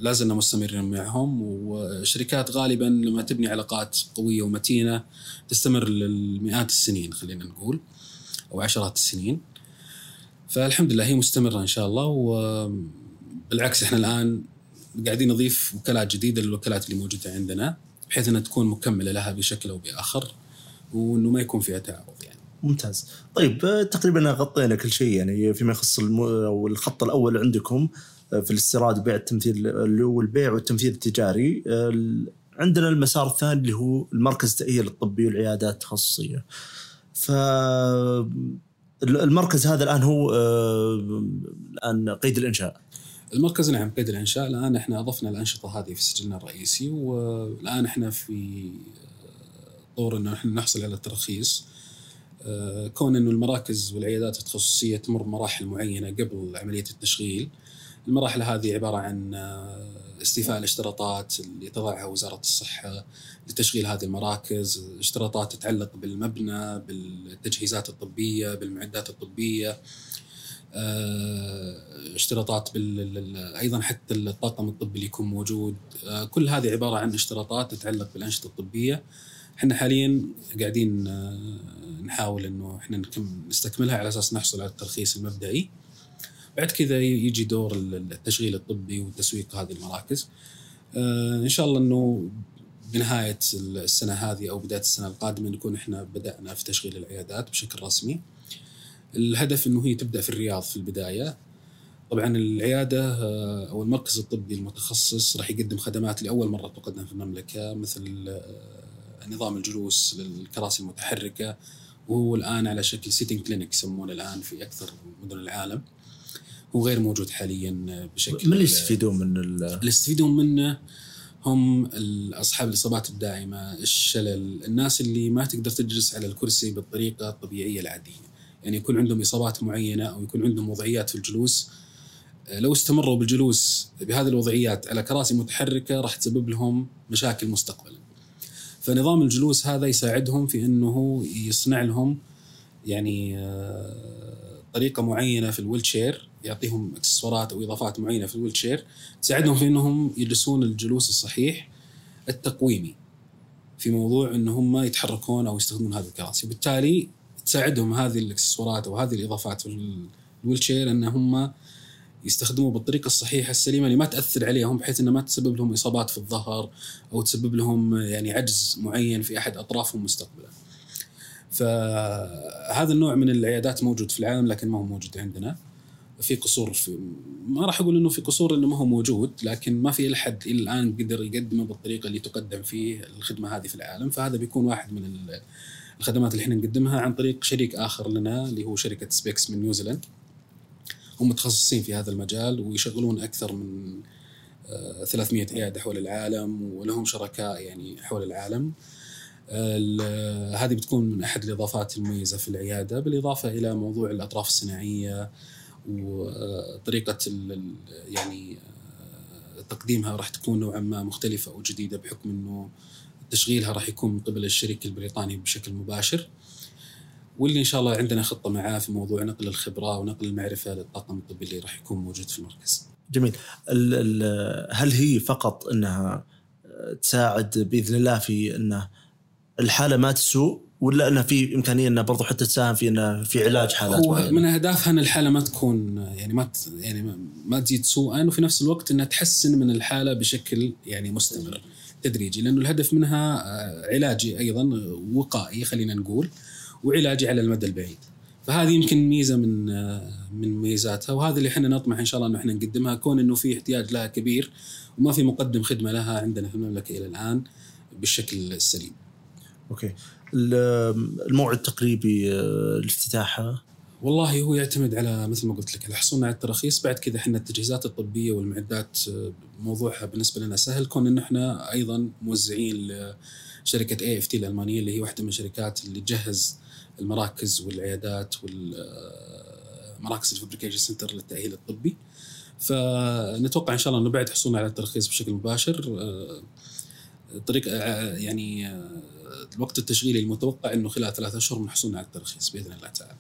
لازلنا مستمرين معهم وشركات غالبا لما تبني علاقات قوية ومتينة تستمر للمئات السنين خلينا نقول أو عشرات السنين فالحمد لله هي مستمرة إن شاء الله وبالعكس إحنا الآن قاعدين نضيف وكالات جديدة للوكالات اللي موجودة عندنا بحيث إنها تكون مكملة لها بشكل أو بآخر وإنه ما يكون فيها تعارض. ممتاز. طيب تقريبا غطينا كل شيء يعني فيما يخص المو... الخط الأول عندكم في الاستيراد وبيع التمثيل اللي هو البيع والتمثيل التجاري. عندنا المسار الثاني اللي هو المركز التأهيل الطبي والعيادات التخصصية. ف المركز هذا الآن هو آه، الآن قيد الإنشاء. المركز نعم قيد الإنشاء. الآن إحنا أضفنا الأنشطة هذه في سجلنا الرئيسي والآن إحنا في طور إنه إحنا نحصل على الترخيص آه، كون إنه المراكز والعيادات التخصصية تمر مراحل معينة قبل عملية التشغيل المراحل هذه عبارة عن آه، استيفاء الاشتراطات اللي تضعها وزارة الصحة لتشغيل هذه المراكز اشتراطات تتعلق بالمبنى بالتجهيزات الطبية بالمعدات الطبية آه، اشتراطات بال... أيضا حتى الطاقم الطبي اللي يكون موجود. آه، كل هذه عبارة عن اشتراطات تتعلق بالأنشطة الطبية. إحنا حاليا قاعدين نحاول إنه إحنا نستكملها على أساس نحصل على الترخيص المبدئي. بعد كذا يجي دور التشغيل الطبي وتسويق هذه المراكز. آه، إن شاء الله إنه بنهاية السنة هذه أو بداية السنة القادمة نكون إحنا بدأنا في تشغيل العيادات بشكل رسمي. الهدف إنه هي تبدأ في الرياض في البداية. طبعا العيادة آه، أو المركز الطبي المتخصص راح يقدم خدمات لأول مرة تقدم في المملكة مثل آه، نظام الجلوس للكراسي المتحركة وهو الآن على شكل seating clinic يسمونه الآن في أكثر مدن العالم. هو غير موجود حاليا بشكل من اللي يستفيدون من اللي يستفيدون منه هم اصحاب الإصابات الدائمه، الشلل، الناس اللي ما تقدر تجلس على الكرسي بالطريقة الطبيعية العادية، يعني يكون عندهم إصابات معينة أو يكون عندهم وضعيات في الجلوس لو استمروا بالجلوس بهذه الوضعيات على كراسي متحركة راح تسبب لهم مشاكل مستقبلا. فنظام الجلوس هذا يساعدهم في إنه يصنع لهم يعني آه، طريقة معينة في ال wheelchair يعطيهم إكسسوارات أو إضافات معينة في ال wheelchair تساعدهم في إنهم يجلسون الجلوس الصحيح التقويمي في موضوع إن هم يتحركون أو يستخدمون هذه الكراسي. وبالتالي تساعدهم هذه الإكسسوارات أو هذه الإضافات في ال wheelchair إن هم يستخدموه بالطريقة الصحيحة السليمة اللي ما تأثر عليهم بحيث انها ما تسبب لهم إصابات في الظهر أو تسبب لهم يعني عجز معين في أحد أطرافهم مستقبلا. فهذا النوع من العيادات موجود في العالم لكن ما هو موجود عندنا. في قصور في ما راح أقول إنه في قصور إنه ما هو موجود لكن ما في أحد إلى الآن قدر يقدمه بالطريقة اللي تقدم فيه الخدمة هذه في العالم فهذا بيكون واحد من الخدمات اللي إحنا نقدمها عن طريق شريك آخر لنا اللي هو شركة سبيكس من نيوزيلاند هم متخصصين في هذا المجال ويشغلون أكثر من 300 آه، عياده حول العالم ولهم شركاء يعني حول العالم. هذه بتكون من أحد الإضافات المميزة في العيادة بالإضافة إلى موضوع الأطراف الصناعية وطريقة يعني آه، تقديمها راح تكون نوعا ما مختلفة أو جديدة بحكم إنه تشغيلها راح يكون من قبل الشريك البريطاني بشكل مباشر. واللي إن شاء الله عندنا خطة معاه في موضوع نقل الخبرة ونقل المعرفة للطاقم الطبي اللي راح يكون موجود في المركز. جميل. هل هي فقط إنها تساعد بإذن الله في انه الحالة ما تسوء ولا إنها في إمكانية إنها برضو حتى تساهم في انه في علاج حالات هو معينة؟ من أهدافها إن الحالة ما تكون يعني ما ت- يعني ما- تزيد سوءا وفي نفس الوقت إنها تحسن من الحالة بشكل يعني مستمر تدريجي لأنه الهدف منها آه، علاجي أيضا وقائي خلينا نقول وعلاجي على المدى البعيد. فهذه يمكن ميزة من من ميزاتها وهذا اللي إحنا نطمح إن شاء الله إنه إحنا نقدمها. كون إنه في احتياج لها كبير وما في مقدم خدمة لها عندنا في المملكه إلى الآن بالشكل السليم. أوكي. ال- الموعد التقريبي لافتتاحها والله هو يعتمد على مثل ما قلت لك على حصولنا على التراخيص بعد كذا إحنا التجهيزات الطبية والمعدات موضوعها بالنسبة لنا سهل. كون ان إحنا أيضا موزعين لشركة IFT الألمانية اللي هي واحدة من الشركات اللي تجهز المراكز والعيادات والمراكز ال fabrication center للتأهيل الطبي. فنتوقع إن شاء الله إنه بعد حصولنا على الترخيص بشكل مباشر آه، طريق آه، يعني آه، الوقت التشغيلي المتوقع إنه خلال ثلاثة أشهر من حصولنا على الترخيص بإذن الله تعالى.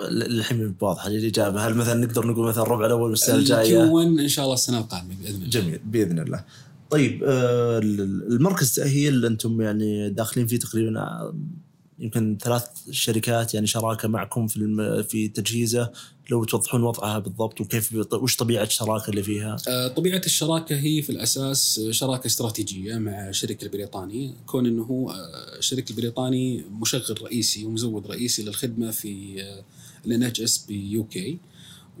الحين واضحه الإجابة؟ هل مثلا نقدر نقول مثلا الربع الأول من السنة الجاية؟ إن شاء الله السنة القادمة بإذن الله. جميل بإذن الله. طيب آه، المركز التأهيل أنتم يعني داخلين فيه تقريبا آه، يمكن ثلاث شركات يعني شراكة معكم في في تجهيزه لو توضحون وضعها بالضبط وكيف وش طبيعة الشراكة اللي فيها آه، طبيعة الشراكة هي في الأساس شراكة استراتيجية مع الشركة البريطاني كون إنه هو آه، الشركة البريطاني مشغل رئيسي ومزود رئيسي للخدمة في ال NHS ب UK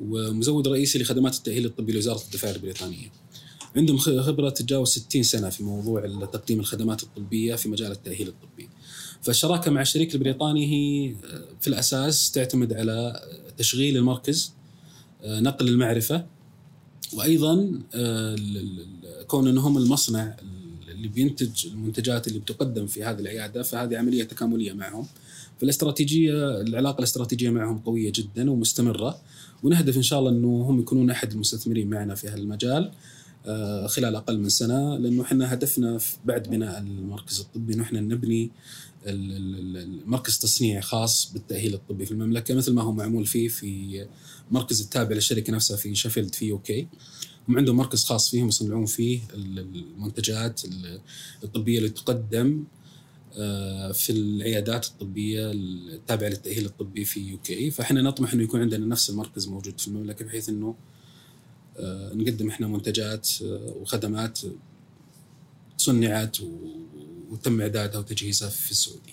ومزود رئيسي لخدمات التأهيل الطبي لوزارة الدفاع البريطانية. عندهم خبرة تتجاوز 60 سنة في موضوع تقديم الخدمات الطبية في مجال التأهيل الطبي. فالشراكه مع الشريك البريطاني هي آه، في الأساس تعتمد على تشغيل المركز آه، نقل المعرفة وأيضا آه، كون إنهم المصنع اللي بينتج المنتجات اللي بتقدم في هذه العيادة فهذه عملية تكاملية معهم. فالاستراتيجية العلاقة الاستراتيجية معهم قوية جدا ومستمرة ونهدف إن شاء الله إنه هم يكونون أحد المستثمرين معنا في هالمجال آه، خلال أقل من سنة لأنه إحنا هدفنا بعد بناء المركز الطبي إنه إحنا نبني مركز تصنيع خاص بالتأهيل الطبي في المملكة مثل ما هو معمول فيه في مركز التابع للشركة نفسها في شيفيلد في يوكي هم عندهم مركز خاص فيهم يصنعون فيه ال- المنتجات ال- الطبية اللي تقدم آه، في العيادات الطبية التابعة للتأهيل الطبي في UK فإحنا نطمح إنه يكون عندنا نفس المركز موجود في المملكة بحيث إنه آه، نقدم إحنا منتجات آه، وخدمات صنعت وتم اعدادها وتجهيزها في السعودية.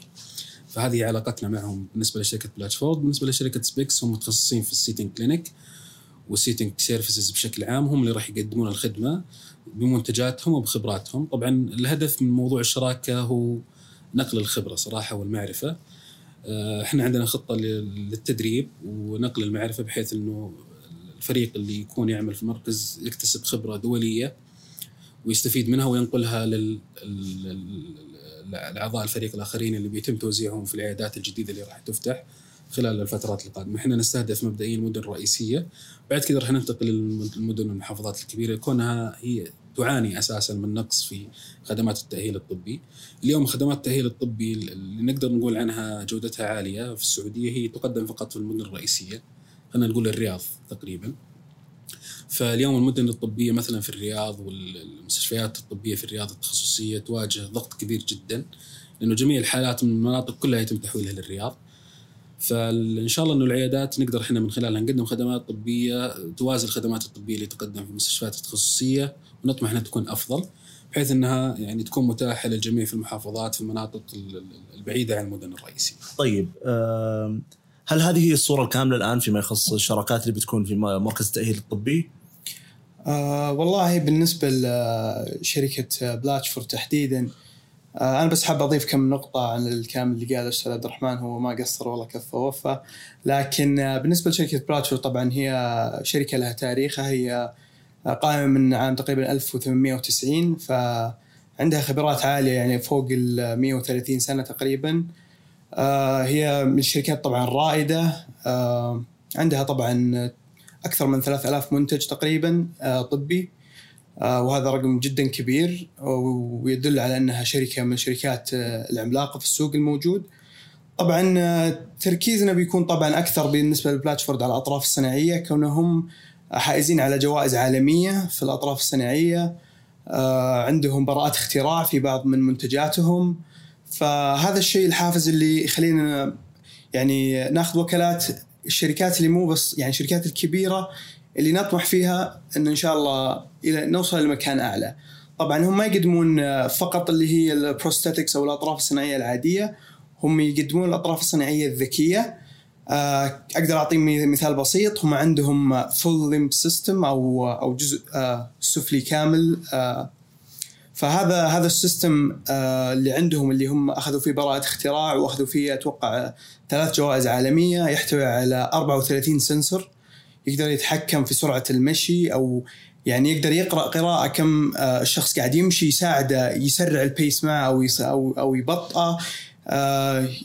فهذه علاقتنا معهم بالنسبة لشركة بلاتفورد، بالنسبة لشركة سبيكس هم متخصصين في ال seating clinic وال seating services بشكل عام هم اللي راح يقدمون الخدمة بمنتجاتهم وبخبراتهم، طبعا الهدف من موضوع الشراكة هو نقل الخبرة صراحة والمعرفة. آه، إحنا عندنا خطة لل- للتدريب ونقل المعرفة بحيث إنه الفريق اللي يكون يعمل في المركز يكتسب خبرة دولية ويستفيد منها وينقلها لل ال- ال- الاعضاء الفريق الآخرين اللي بيتم توزيعهم في العيادات الجديدة اللي راح تفتح خلال الفترات القادمة، إحنا نستهدف مبدئيا المدن الرئيسيه، بعد كذا راح ننتقل للمدن والمحافظات الكبيرة كونها هي تعاني أساسا من نقص في خدمات التأهيل الطبي. اليوم خدمات التأهيل الطبي اللي نقدر نقول عنها جودتها عالية في السعودية هي تقدم فقط في المدن الرئيسية. خلينا نقول الرياض تقريبا. فاليوم المدن الطبية مثلا في الرياض والمستشفيات الطبية في الرياض التخصصية تواجه ضغط كبير جدا لأنه جميع الحالات من المناطق كلها يتم تحويلها للرياض. فإن شاء الله إنه العيادات نقدر إحنا من خلالها نقدم خدمات طبية توازي الخدمات الطبية اللي تقدم في المستشفيات التخصصية ونطمح إنها تكون أفضل بحيث إنها يعني تكون متاحة للجميع في المحافظات في المناطق ال- ال- البعيدة عن المدن الرئيسية. طيب هل هذه هي الصورة الكاملة الآن فيما يخص الشراكات اللي بتكون في مركز التأهيل الطبي؟ آه والله بالنسبة لشركة بلاتشفورد تحديدا آه أنا بس حاب أضيف كم نقطة عن الكلام اللي قاله الأستاذ عبد الرحمن هو ما قصر والله كفى ووفى. لكن آه بالنسبة لشركة بلاتشفورد طبعا هي شركة لها تاريخها هي آه، قائمة من عام تقريبا 1890 فعندها خبرات عالية يعني فوق ال 130 سنة تقريبا. آه هي من الشركات طبعا الرائدة. عندها طبعا أكثر من 3000 منتج تقريبا آه، طبي. آه، وهذا رقم جدا كبير ويدل على أنها شركة من الشركات آه، العملاقة في السوق الموجود. طبعا تركيزنا بيكون طبعا أكثر بالنسبة لبلاتشفورد على الأطراف الصناعية كونهم حائزين على جوائز عالمية في الأطراف الصناعية. عندهم براءات اختراع في بعض من منتجاتهم. فهذا الشيء الحافز اللي يخلينا يعني ناخذ وكالات الشركات اللي مو بس يعني الشركات الكبيرة اللي نطمح فيها إن إن شاء الله إلى نوصل لمكان أعلى. طبعا هم ما يقدمون فقط اللي هي ال prosthetics أو الأطراف الصناعية العادية هم يقدمون الأطراف الصناعية الذكية آه، أقدر أعطي مثال بسيط هم عندهم full limb system أو أو جزء آه، سفلي كامل آه، فهذا هذا ال system اللي عندهم اللي هم أخذوا فيه براءة اختراع وأخذوا فيه أتوقع ثلاث جوائز عالمية يحتوي على 34 سنسور يقدر يتحكم في سرعة المشي أو يعني يقدر يقرأ قراءة كم الشخص قاعد يمشي يساعده يسرع البيس معه أو أو يبطئه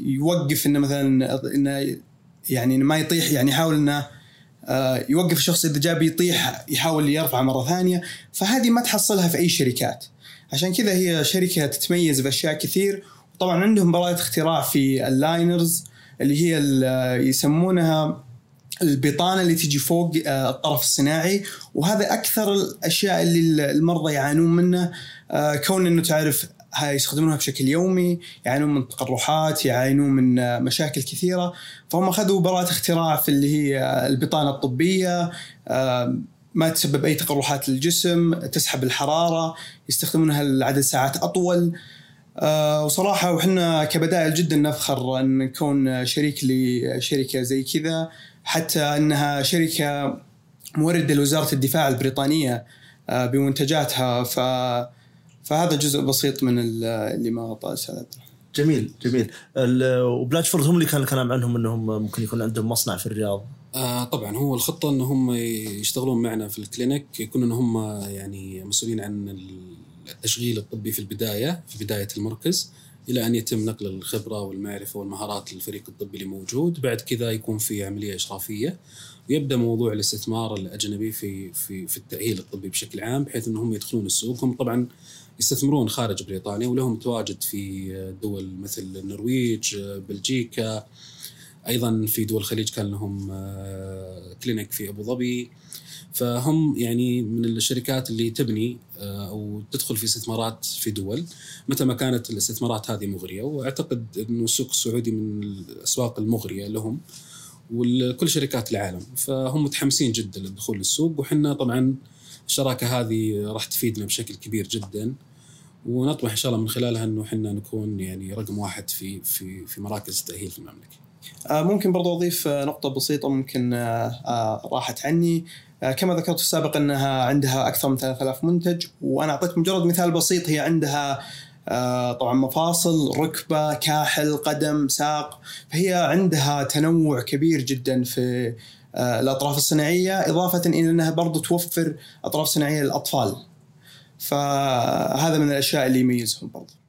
يوقف إنه مثلا إنه يعني ما يطيح يعني يحاول إنه آه، يوقف الشخص إذا جاب يطيح يحاول يرفعه مرة ثانية. فهذه ما تحصلها في أي شركات. عشان كذا هي شركة تتميز بأشياء كثير. طبعا عندهم براءه اختراع في اللاينرز اللي هي يسمونها البطانة اللي تجي فوق آه، الطرف الصناعي. وهذا أكثر الأشياء اللي المرضى يعانون منه. آه، كون إنه تعرف يستخدمونها بشكل يومي يعانون من تقرحات يعانون من مشاكل كثيرة. فهم أخذوا براءه اختراع في اللي هي البطانة الطبية. ما تسبب أي تقرحات للجسم تسحب الحرارة يستخدمونها لعدد ساعات أطول. آه، وصراحة وحنا كبدائل جدا نفخر أن نكون شريك لشركة زي كذا حتى أنها شركة موردة لوزارة الدفاع البريطانية آه، بمنتجاتها. ف فهذا جزء بسيط من اللي ما غطاه أستاذ جميل جميل. وبلاتشفورد هم اللي كان الكلام عنهم إنهم ممكن يكون عندهم مصنع في الرياض. آه طبعا هو الخطة إن هم يشتغلون معنا في الكلينيك يكون إن هم يعني مسؤولين عن التشغيل الطبي في البداية في بداية المركز إلى أن يتم نقل الخبرة والمعرفة والمهارات للفريق الطبي اللي موجود. بعد كذا يكون في عملية إشرافية. ويبدأ موضوع الاستثمار الأجنبي في في في التأهيل الطبي بشكل عام بحيث انهم يدخلون السوق هم طبعا يستثمرون خارج بريطانيا ولهم تواجد في دول مثل النرويج بلجيكا أيضا في دول الخليج كان لهم آه، كلينيك في أبو ظبي. فهم يعني من الشركات اللي تبني آه، أو تدخل في استثمارات في دول. متى ما كانت الاستثمارات هذه مغرية وأعتقد إنه السوق السعودي من الأسواق المغرية لهم ولكل شركات العالم. فهم متحمسين جدا للدخول للسوق وحنا طبعا الشراكة هذه راح تفيدنا بشكل كبير جدا. ونطمح إن شاء الله من خلالها إنه إحنا نكون يعني رقم واحد في في في مراكز التاهيل في المملكة. آه، ممكن برضو أضيف آه، نقطة بسيطة ممكن آه، راحت عني. كما ذكرت في السابق أنها عندها أكثر من 3000 منتج وأنا أعطيت مجرد مثال بسيط. هي عندها طبعا مفاصل ركبة كاحل قدم ساق. فهي عندها تنوع كبير جدا في الأطراف الصناعية إضافة إلى أنها برضو توفر أطراف صناعية للأطفال. فهذا من الأشياء اللي يميزهم برضه آه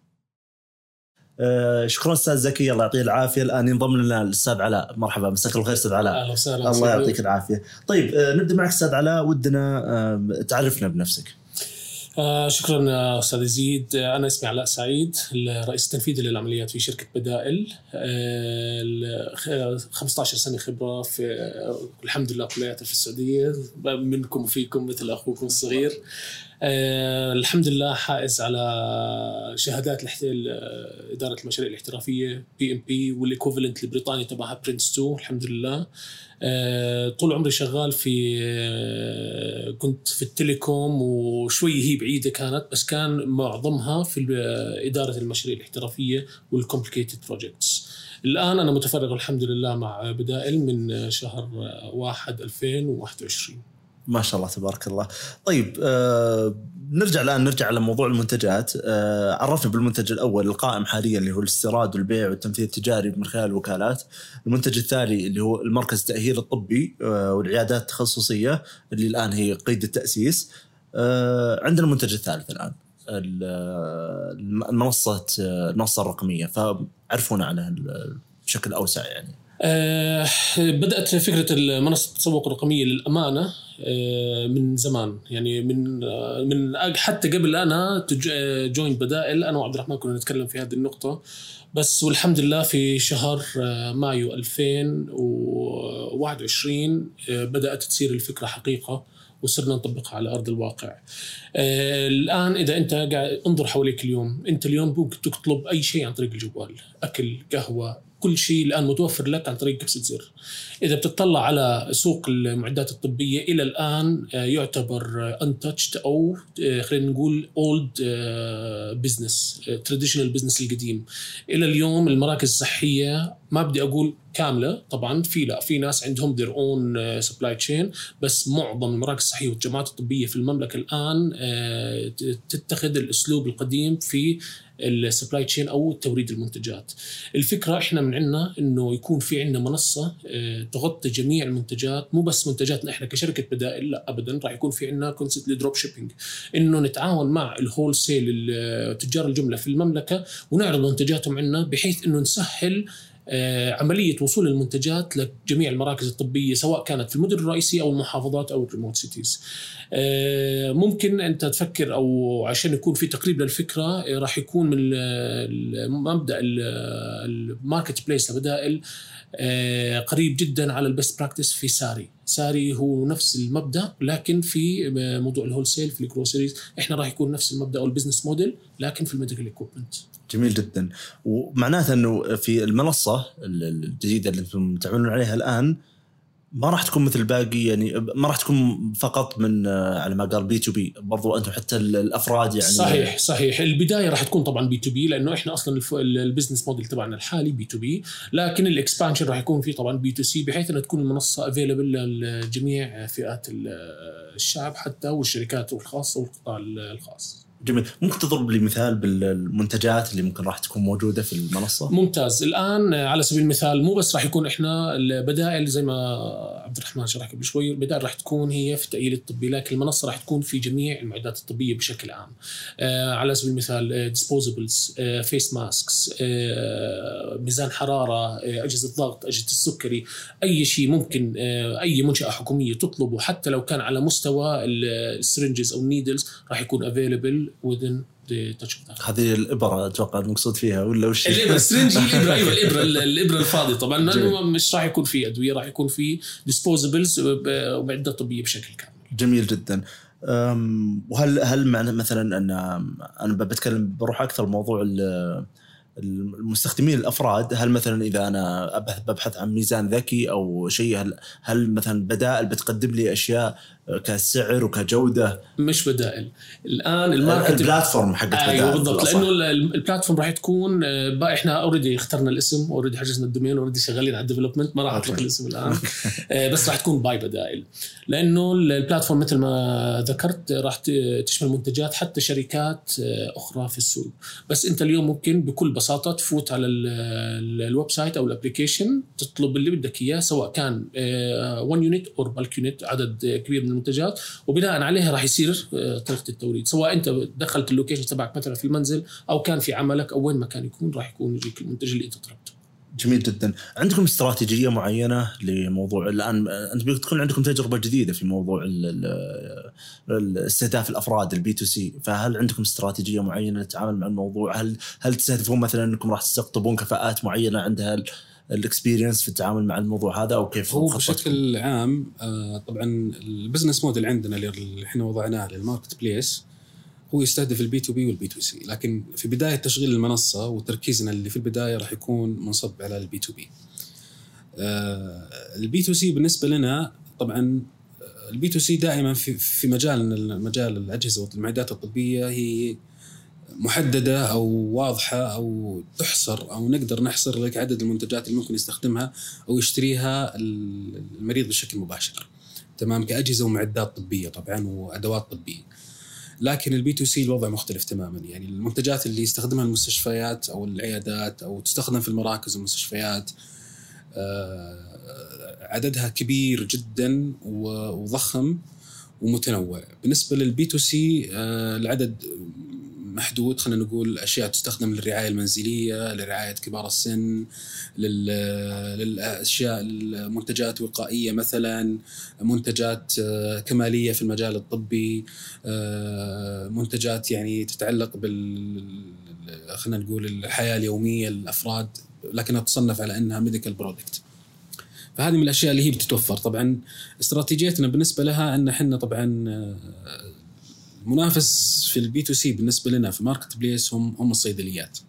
شكرا أستاذ زكي الله يعطيه العافية. الآن ينضم لنا الأستاذ علاء. مرحبا مساك الخير أستاذ علاء. أهلا وسهلا الله يعطيك العافية. طيب آه نبدأ معك أستاذ علاء. ودنا آه تعرفنا بنفسك. آه شكرا أستاذ يزيد آه أنا اسمي علاء سعيد الرئيس التنفيذي للعمليات في شركة بدائل. آه 15 سنة خبرة في آه الحمد لله كلياتي في السعودية. منكم وفيكم مثل أخوكم الصغير. آه الحمد لله حائز على شهادات إدارة المشاريع الاحترافية PMP وال equivalent البريطاني تبعها PRINCE2 الحمد لله. آه طول عمري شغال في آه كنت في ال telecom وشوي هي بعيدة كانت بس كان معظمها في إدارة المشاريع الاحترافية وال complicated projects الآن أنا متفرغ الحمد لله مع بدائل من شهر 1 2021 ما شاء الله تبارك الله. طيب آه نرجع الآن نرجع على موضوع المنتجات. آه عرفنا بالمنتج الأول القائم حاليا اللي هو الاستيراد والبيع والتمثيل التجاري من خلال الوكالات. المنتج الثاني اللي هو المركز التأهيل الطبي آه والعيادات التخصصية اللي الآن هي قيد التأسيس. آه عندنا المنتج الثالث الآن المنصة المنصة الرقمية. فعرفونا عنها بشكل أوسع يعني. آه، بدأت فكرة منصه التسوق الرقميه للأمانة آه، من زمان. يعني من آه، من حتى قبل أنا جوين بدائل أنا وعبد الرحمن كنا نتكلم في هذه النقطة. بس والحمد لله في شهر مايو 2021 بدأت تصير الفكرة حقيقة وصرنا نطبقها على أرض الواقع. الآن إذا أنت قاعد انظر حواليك اليوم، أنت اليوم ممكن تطلب أي شيء عن طريق الجوال، أكل، قهوة، كل شيء الآن متوفر لك عن طريق كبسه زر. إذا بتطلع على سوق المعدات الطبية إلى الآن آه، يعتبر untouched أو آه، خلينا نقول old business traditional business القديم. إلى اليوم المراكز الصحية ما بدي أقول كاملة طبعا في لا في ناس عندهم their own supply chain بس معظم المراكز الصحية والجامعات الطبية في المملكة الآن آه، تتخذ الأسلوب القديم في ال supply chain أو توريد المنتجات. الفكرة إحنا من عندنا إنه يكون في عندنا منصة آه، تغطي جميع المنتجات مو بس منتجاتنا إحنا كشركة بدائل لا ابدا راح يكون في عندنا concept لل drop shipping إنه نتعاون مع ال wholesale تجار الجملة في المملكة ونعرض منتجاتهم عندنا بحيث إنه نسهل آه، عملية وصول المنتجات لجميع المراكز الطبية سواء كانت في المدن الرئيسية أو المحافظات أو ال remote cities. آه، ممكن أنت تفكر أو عشان يكون في تقريب للفكرة آه، راح يكون من مبدأ ال marketplace لبدائل قريب جدا على ال best practice في ساري ساري هو نفس المبدأ لكن في موضوع ال wholesale في ال groceries إحنا راح يكون نفس المبدأ أو ال business model لكن في ال medical equipment جميل جدا. ومعناته إنه في المنصة الجديدة اللي أنتم تعملون عليها الآن ما راح تكون مثل الباقي يعني ما راح تكون فقط من على ما قال B2B. برضو أنتم حتى الأفراد يعني صحيح صحيح. البداية راح تكون طبعا B2B لأنه إحنا أصلا ال business model تبعنا الحالي B2B. لكن ال expansion راح يكون فيه طبعا B2C بحيث إنها تكون المنصة available لجميع فئات الشعب حتى والشركات الخاصة والقطاع الخاص. جميل. ممكن تضرب لي مثال بالمنتجات اللي ممكن راح تكون موجودة في المنصة؟ ممتاز. الآن على سبيل المثال مو بس راح يكون إحنا البدائل زي ما عبد الرحمن شرح قبل شوي البدائل راح تكون هي في التاهيل الطبي لكن المنصة راح تكون في جميع المعدات الطبية بشكل عام. آه على سبيل المثال disposables face masks ميزان حرارة آه أجهزة ضغط أجهزة السكري أي شيء ممكن آه أي منشأة حكومية تطلبه حتى لو كان على مستوى ال syringes أو ال needles راح يكون available within the touch of that هذه الإبرة أتوقع المقصود فيها ولا وش الإبرة <laughs> ال syringe الإبرة أيوه الإبرة <laughs> الإبرة الفاضية. طبعا لأنه مش راح يكون في أدوية راح يكون في disposables ومعدات طبية بشكل كامل. جميل جدا. وهل هل معنى مثلا ان أنا بتكلم بروح أكثر موضوع المستخدمين الأفراد. هل مثلا إذا أنا ببحث عن ميزان ذكي أو شيء هل هل مثلا بدائل بتقدم لي أشياء كسعر وكجودة. مش بدائل. الآن ال market ال platform حق أيوه بالضبط. لأنه ال platform راح تكون آه، إحنا already اخترنا الاسم already حجزنا ال domain already شغالين على ال development ما راح أطلق الاسم الآن. <laughs> آه، بس راح تكون by بدائل. لأنه ال platform مثل ما ذكرت راح تشمل منتجات حتى شركات آه، أخرى في السوق. بس أنت اليوم ممكن بكل بساطة تفوت على ال website أو ال application تطلب اللي بدك إياه سواء كان 1 unit أو bulk unit عدد كبير من المنتجات وبناء عليها راح يصير آه، طريقة التوريد. سواء أنت دخلت ال location تبعك مثلا في المنزل أو كان في عملك أو وين ما كان يكون راح يكون يجيك المنتج اللي أنت طلبته. جميل جدا. عندكم استراتيجية معينة لموضوع الآن أنت بتكون عندكم تجربة جديدة في موضوع استهداف الأفراد ال B2C فهل عندكم استراتيجية معينة للتعامل مع الموضوع؟ هل هل تستهدفون مثلا أنكم راح تستقطبون كفاءات معينة عندها ال experience في التعامل مع الموضوع هذا أو كيف هو بشكل عام آه، طبعا ال business model عندنا اللي إحنا وضعناه لل marketplace هو يستهدف ال B2B وال B2C لكن في بداية تشغيل المنصة وتركيزنا اللي في البداية راح يكون منصب على ال B2B ال B2C بالنسبة لنا طبعا ال B2C دائما في في مجال مجال الأجهزة والمعدات الطبية هي محددة أو واضحة أو تحصر أو نقدر نحصر لك عدد المنتجات اللي ممكن يستخدمها أو يشتريها المريض بشكل مباشر. تمام كأجهزة ومعدات طبية طبعا وأدوات طبية. لكن ال B2C الوضع مختلف تماما يعني المنتجات اللي يستخدمها المستشفيات أو العيادات أو تستخدم في المراكز والمستشفيات آه، عددها كبير جدا وضخم ومتنوع بالنسبة لل B2C العدد محدود خلينا نقول أشياء تستخدم للرعاية المنزلية لرعاية كبار السن للأشياء المنتجات وقائيه مثلا منتجات آه، كمالية في المجال الطبي آه، منتجات يعني تتعلق بال خلينا نقول الحياة اليومية للافراد لكنها تصنف على أنها medical product فهذه من الأشياء اللي هي بتتوفر. طبعا استراتيجيتنا بالنسبة لها أن إحنا طبعا المنافس في ال B2C بالنسبة لنا في marketplace هم هم الصيدليات.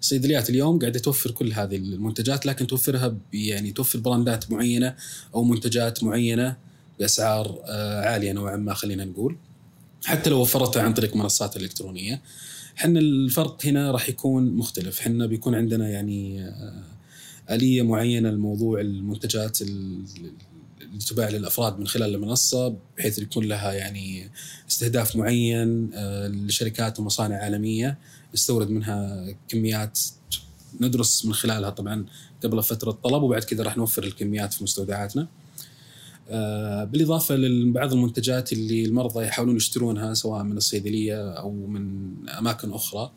الصيدليات اليوم قاعدة توفر كل هذه المنتجات لكن توفرها يعني توفر brandات معينة أو منتجات معينة بأسعار آه، عالية نوعا ما خلينا نقول. حتى لو وفرتها عن طريق منصات إلكترونية. إحنا الفرق هنا راح يكون مختلف، إحنا بيكون عندنا يعني آه، آلية معينة لموضوع المنتجات اللي تباع للأفراد من خلال المنصة بحيث يكون لها يعني استهداف معين آه، لشركات ومصانع عالمية نستورد منها كميات ندرس من خلالها طبعا قبل فترة طلب وبعد كذا راح نوفر الكميات في مستودعاتنا. آه، بالإضافة لبعض المنتجات اللي المرضى يحاولون يشترونها سواء من الصيدلية أو من أماكن أخرى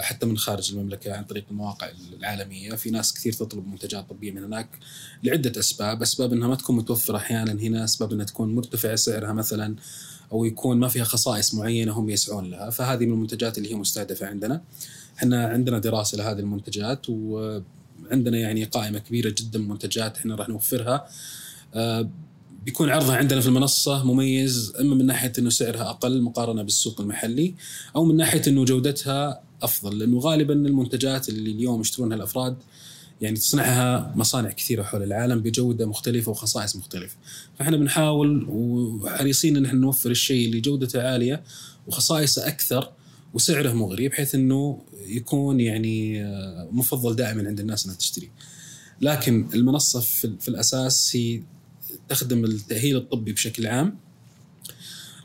حتى من خارج المملكة عن طريق المواقع العالمية. في ناس كثير تطلب منتجات طبية من هناك لعدة أسباب. أسباب إنها ما تكون متوفرة أحيانا هنا. أسباب إنها تكون مرتفع سعرها مثلا أو يكون ما فيها خصائص معينة هم يسعون لها. فهذه من المنتجات اللي هي مستهدفة عندنا. إحنا عندنا دراسة لهذه المنتجات وعندنا يعني قائمة كبيرة جدا من منتجات إحنا راح نوفرها. آه، بيكون عرضها عندنا في المنصة مميز إما من ناحية أنه سعرها أقل مقارنة بالسوق المحلي أو من ناحية أنه جودتها أفضل لأنه غالبا المنتجات اللي اليوم يشترونها الأفراد يعني تصنعها مصانع كثيرة حول العالم بجودة مختلفة وخصائص مختلفة. فإحنا بنحاول وحريصين أن إحنا نوفر الشيء اللي جودته عالية وخصائصه أكثر وسعره مغري بحيث أنه يكون يعني مفضل دائما عند الناس أنها تشتري. لكن المنصة في الأساس هي تخدم التأهيل الطبي بشكل عام.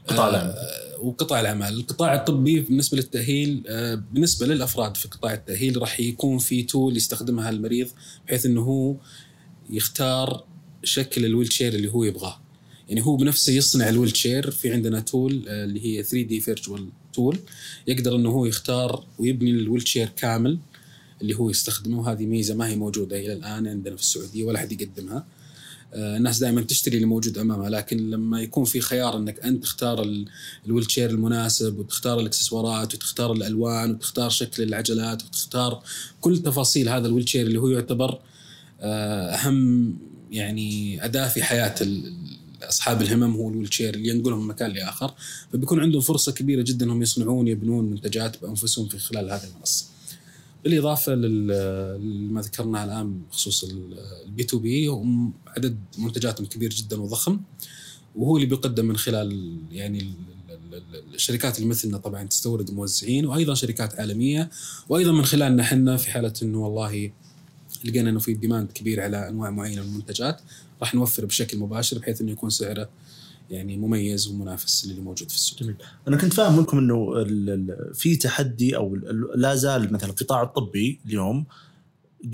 قطاع العمل آه وقطاع الأعمال، القطاع الطبي بالنسبة للتأهيل آه بالنسبة للأفراد في قطاع التأهيل راح يكون في tool يستخدمها المريض بحيث إنه هو يختار شكل ال wheelchair اللي هو يبغاه. يعني هو بنفسه يصنع ال wheelchair في عندنا tool آه اللي هي 3D virtual tool يقدر إنه هو يختار ويبني ال wheelchair كامل اللي هو يستخدمه. وهذه ميزة ما هي موجودة إلى الآن عندنا في السعودية ولا أحد يقدمها. آه، الناس دائما تشتري اللي موجود أمامها لكن لما يكون في خيار إنك أنت تختار ال wheelchair المناسب وتختار الإكسسوارات وتختار الألوان وتختار شكل العجلات وتختار كل تفاصيل هذا ال wheelchair اللي هو يعتبر آه، أهم يعني أداة في حياة أصحاب الهمم هو ال wheelchair اللي ينقلهم من مكان لآخر فبيكون عندهم فرصة كبيرة جدا انهم يصنعون يبنون منتجات بأنفسهم في خلال هذه المنصة. بالإضافة لما ذكرناه الآن بخصوص ال B2B هم عدد منتجاتهم كبير جدا وضخم وهو اللي بيقدم من خلال يعني الشركات اللي مثلنا طبعا تستورد موزعين وأيضا شركات عالمية وأيضا من خلالنا إحنا في حالة إنه والله لقينا إنه في demand كبير على أنواع معينة من المنتجات راح نوفر بشكل مباشر بحيث إنه يكون سعره يعني مميز ومنافس للي موجود في السوق. جميل. أنا كنت فاهم منكم إنه في تحدي أو لا زال مثلا القطاع الطبي اليوم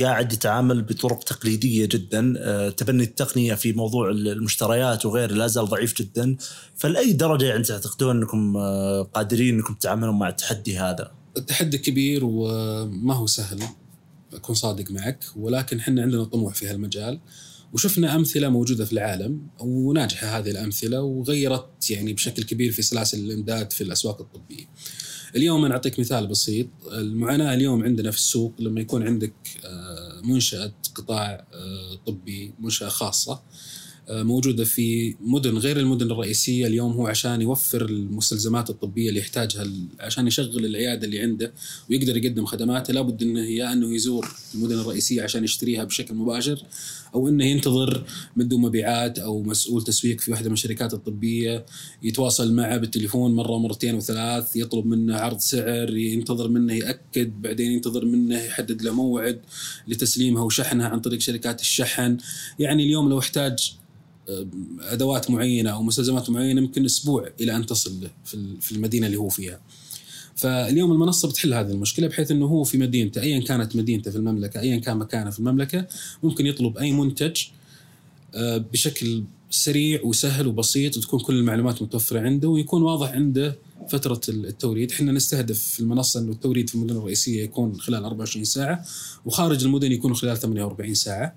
قاعد يتعامل بطرق تقليدية جدا آه، تبني التقنية في موضوع المشتريات وغيره لا زال ضعيف جدا فلأي درجة يعني تعتقدون أنكم آه، قادرين أنكم تتعاملون مع التحدي هذا؟ التحدي كبير وما هو سهل أكون صادق معك ولكن إحنا عندنا طموح في هالمجال وشفنا أمثلة موجودة في العالم وناجحة هذه الأمثلة وغيرت يعني بشكل كبير في سلاسل الإمداد في الأسواق الطبية. اليوم أنا أعطيك مثال بسيط، المعاناة اليوم عندنا في السوق لما يكون عندك آه، منشأة قطاع آه، طبي، منشأة خاصة آه، موجودة في مدن غير المدن الرئيسية اليوم هو عشان يوفر المستلزمات الطبية اللي يحتاجها عشان يشغل العيادة اللي عنده ويقدر يقدم خدماته لابد إنه يا إنه يزور المدن الرئيسية عشان يشتريها بشكل مباشر أو إنه ينتظر مندوب مبيعات أو مسؤول تسويق في واحدة من الشركات الطبية يتواصل معه بالتليفون مرة ومرتين وثلاث يطلب منه عرض سعر ينتظر منه يأكد بعدين ينتظر منه يحدد له موعد لتسليمها وشحنها عن طريق شركات الشحن يعني اليوم لو احتاج أدوات معينة أو مستلزمات معينة يمكن أسبوع إلى أن تصل في المدينة اللي هو فيها. فاليوم المنصة بتحل هذه المشكلة بحيث إنه هو في مدينته ايا كانت مدينته في المملكة ايا كان مكانه في المملكة ممكن يطلب أي منتج آه، بشكل سريع وسهل وبسيط وتكون كل المعلومات متوفرة عنده ويكون واضح عنده فترة التوريد. إحنا نستهدف في المنصة إنه التوريد في المدن الرئيسية يكون خلال 24 ساعة وخارج المدن يكون خلال 48 ساعة.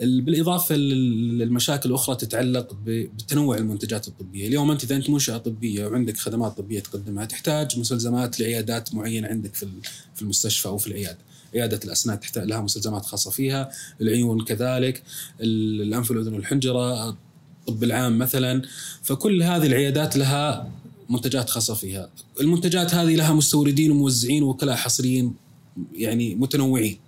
بالإضافة للمشاكل الأخرى تتعلق بتنوع المنتجات الطبية، اليوم أنت إذا أنت منشاه طبية وعندك خدمات طبية تقدمها تحتاج مستلزمات لعيادات معينة عندك في المستشفى أو في العيادة. عيادة الأسنان تحتاج لها مستلزمات خاصة فيها، العيون كذلك، الأنف والأذن والحنجرة، الطب العام مثلا، فكل هذه العيادات لها منتجات خاصة فيها، المنتجات هذه لها مستوردين وموزعين ووكلاء حصريين يعني متنوعين.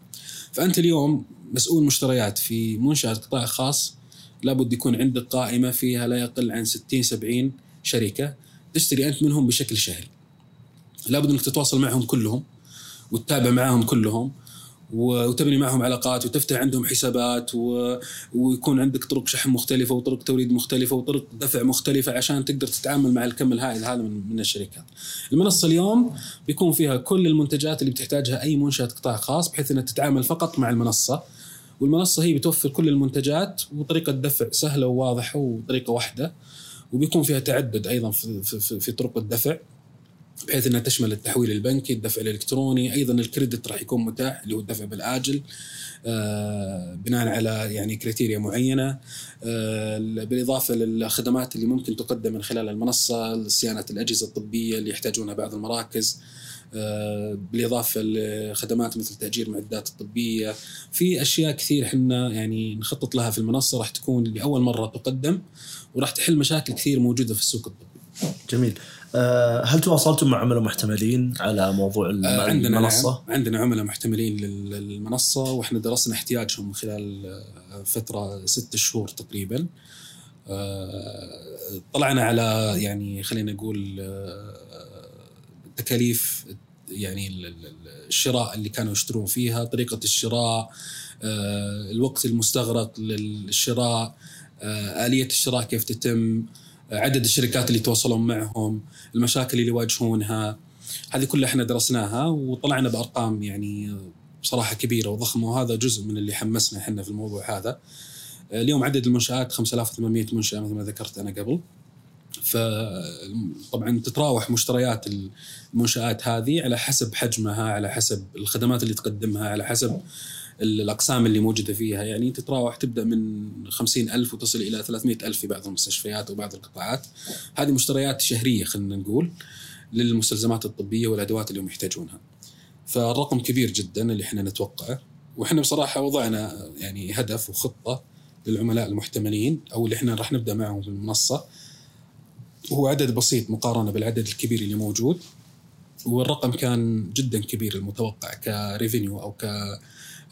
فأنت اليوم مسؤول مشتريات في منشأة قطاع خاص لابد يكون عندك قائمة فيها لا يقل عن 60 70 شركة تشتري أنت منهم بشكل شهري. لابد إنك تتواصل معهم كلهم وتتابع معهم كلهم وتبني معهم علاقات وتفتح عندهم حسابات و... ويكون عندك طرق شحن مختلفة وطرق توريد مختلفة وطرق دفع مختلفة عشان تقدر تتعامل مع الكم الهائل هذا من, من الشركات. المنصة اليوم بيكون فيها كل المنتجات اللي بتحتاجها أي منشأة قطاع خاص بحيث إنها تتعامل فقط مع المنصة والمنصة هي بتوفر كل المنتجات وطريقة دفع سهلة وواضحة وطريقة واحدة وبيكون فيها تعدد أيضا في, في, في طرق الدفع بحيث إنها تشمل التحويل البنكي، الدفع الإلكتروني، أيضا الكريدت راح يكون متاح اللي هو الدفع بالآجل آه بناء على يعني كريتيريا معينة آه بالإضافة للخدمات اللي ممكن تقدم من خلال المنصة صيانة الأجهزة الطبية اللي يحتاجونها بعض المراكز بالإضافة لخدمات مثل تأجير المعدات الطبيه في أشياء كثير إحنا يعني نخطط لها في المنصة راح تكون لأول مرة تقدم وراح تحل مشاكل كثير موجودة في السوق الطبي. جميل. آه، هل تواصلتم مع عملاء محتملين على موضوع آه، عندنا المنصة؟ نعم. عندنا عملاء محتملين للمنصة وإحنا درسنا احتياجهم خلال آه، فترة ست شهور تقريبا طلعنا على يعني خلينا نقول تكاليف يعني الشراء اللي كانوا يشترون فيها طريقة الشراء الوقت المستغرق للشراء آلية الشراء كيف تتم عدد الشركات اللي يتواصلون معهم المشاكل اللي يواجهونها. هذه كلها إحنا درسناها وطلعنا بأرقام يعني بصراحه كبيرة وضخمة وهذا جزء من اللي حمسنا إحنا في الموضوع هذا. اليوم عدد المنشآت 5800 منشأة مثل ما ذكرت أنا قبل. فطبعا تتراوح مشتريات المنشآت هذه على حسب حجمها على حسب الخدمات اللي تقدمها على حسب الأقسام اللي موجودة فيها. يعني تتراوح تبدأ من خمسين ألف وتصل إلى 300 ألف في بعض المستشفيات وبعض القطاعات. هذه مشتريات شهرية خلينا نقول للمستلزمات الطبية والأدوات اللي هم يحتاجونها. فالرقم كبير جدا اللي إحنا نتوقعه. وإحنا بصراحة وضعنا يعني هدف وخطة للعملاء المحتملين أو اللي إحنا راح نبدأ معهم في المنصة. هو عدد بسيط مقارنة بالعدد الكبير اللي موجود والرقم كان جدا كبير المتوقع كريفينيو أو ك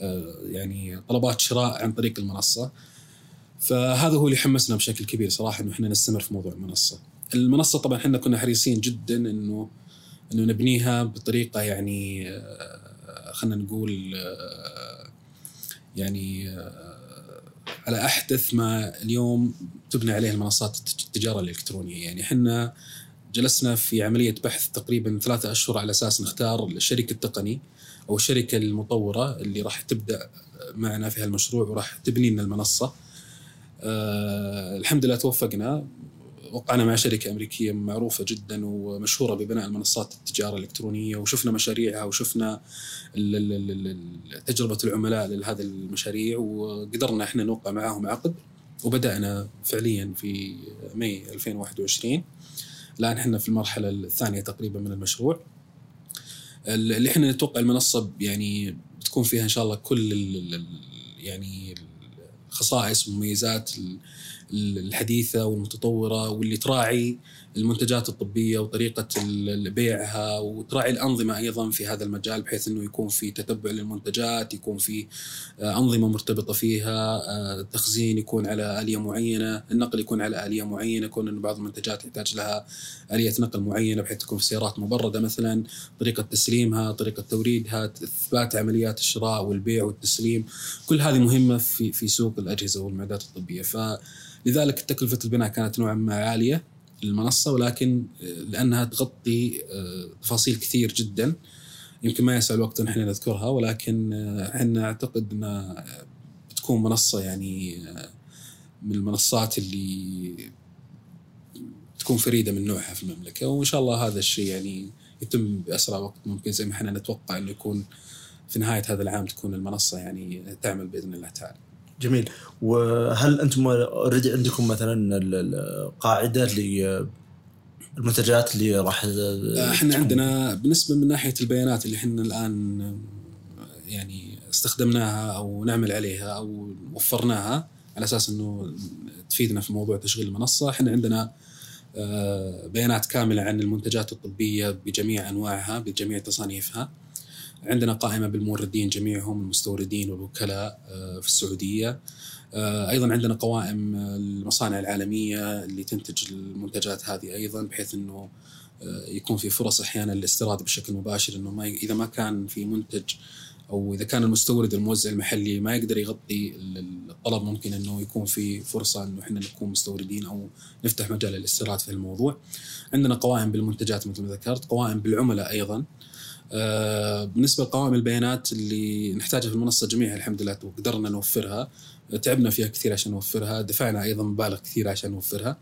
آه، يعني طلبات شراء عن طريق المنصة فهذا هو اللي حمسنا بشكل كبير صراحة إنه إحنا نستمر في موضوع المنصة. المنصة طبعا إحنا كنا حريصين جدا إنه إنه نبنيها بطريقة يعني آه، خلينا نقول آه، يعني على أحدث ما اليوم تبنى عليه المنصات التجارة الإلكترونية. يعني إحنا جلسنا في عملية بحث تقريبا ثلاثة أشهر على أساس نختار الشريك التقني أو الشركة المطورة اللي راح تبدأ معنا في هالمشروع وراح تبني لنا المنصة. أه الحمد لله توفقنا. وقعنا مع شركة أمريكية معروفة جدا ومشهورة ببناء المنصات التجارة الإلكترونية. وشفنا مشاريعها وشفنا تجربة العملاء لهذه المشاريع وقدرنا إحنا نوقع معاهم عقد. وبدأنا فعليا في ماي 2021 الآن إحنا في المرحلة الثانية تقريبا من المشروع. اللي إحنا نتوقع المنصة يعني بتكون فيها إن شاء الله كل يعني الخصائص والمميزات الحديثة والمتطورة واللي تراعي المنتجات الطبية وطريقة بيعها وتراعي الأنظمة أيضا في هذا المجال بحيث إنه يكون في تتبع للمنتجات، يكون في آه، أنظمة مرتبطة فيها، التخزين آه، يكون على آلية معينة، النقل يكون على آلية معينة، يكون انه بعض المنتجات يحتاج لها آلية نقل معينة بحيث تكون في سيارات مبردة مثلا، طريقة تسليمها، طريقة توريدها، إثبات عمليات الشراء والبيع والتسليم، كل هذه مهمة في في سوق الأجهزة والمعدات الطبية، فلذلك تكلفة البناء كانت نوعا ما عالية. للمنصه ولكن آه، لأنها تغطي آه، تفاصيل كثير جدا يمكن ما يسع الوقت ان إحنا نذكرها ولكن آه، إحنا نعتقد إنها بتكون منصة يعني من المنصات اللي تكون فريدة من نوعها في المملكة وإن شاء الله هذا الشيء يعني يتم بأسرع وقت ممكن زي ما إحنا نتوقع إنه يكون في نهاية هذا العام تكون المنصة يعني تعمل بإذن الله تعالى. جميل وهل أنتم اوريدي عندكم مثلا ال- ال- قاعدة للمنتجات اللي راح إحنا عندنا بالنسبة من ناحية البيانات اللي إحنا الآن يعني استخدمناها أو نعمل عليها أو وفرناها على أساس إنه تفيدنا في موضوع تشغيل المنصة، إحنا عندنا آه، بيانات كاملة عن المنتجات الطبية بجميع أنواعها بجميع تصانيفها. عندنا قائمة بالموردين جميعهم المستوردين والوكلاء آه، في السعودية. آه، أيضا عندنا قوائم المصانع العالمية اللي تنتج المنتجات هذه أيضا بحيث إنه آه، يكون في فرص أحيانا للاستيراد بشكل مباشر إنه ما إذا ما كان في منتج أو إذا كان المستورد الموزع المحلي ما يقدر يغطي ال- الطلب ممكن إنه يكون في فرصة إنه إحنا نكون مستوردين أو نفتح مجال للاستيراد في الموضوع. عندنا قوائم بالمنتجات مثل ما ذكرت، قوائم بالعملاء أيضا. آه، بالنسبة لقوائم البيانات اللي نحتاجها في المنصة جميعها الحمد لله وقدرنا نوفرها. تعبنا فيها كثير عشان نوفرها. دفعنا أيضا مبالغ كثير عشان نوفرها.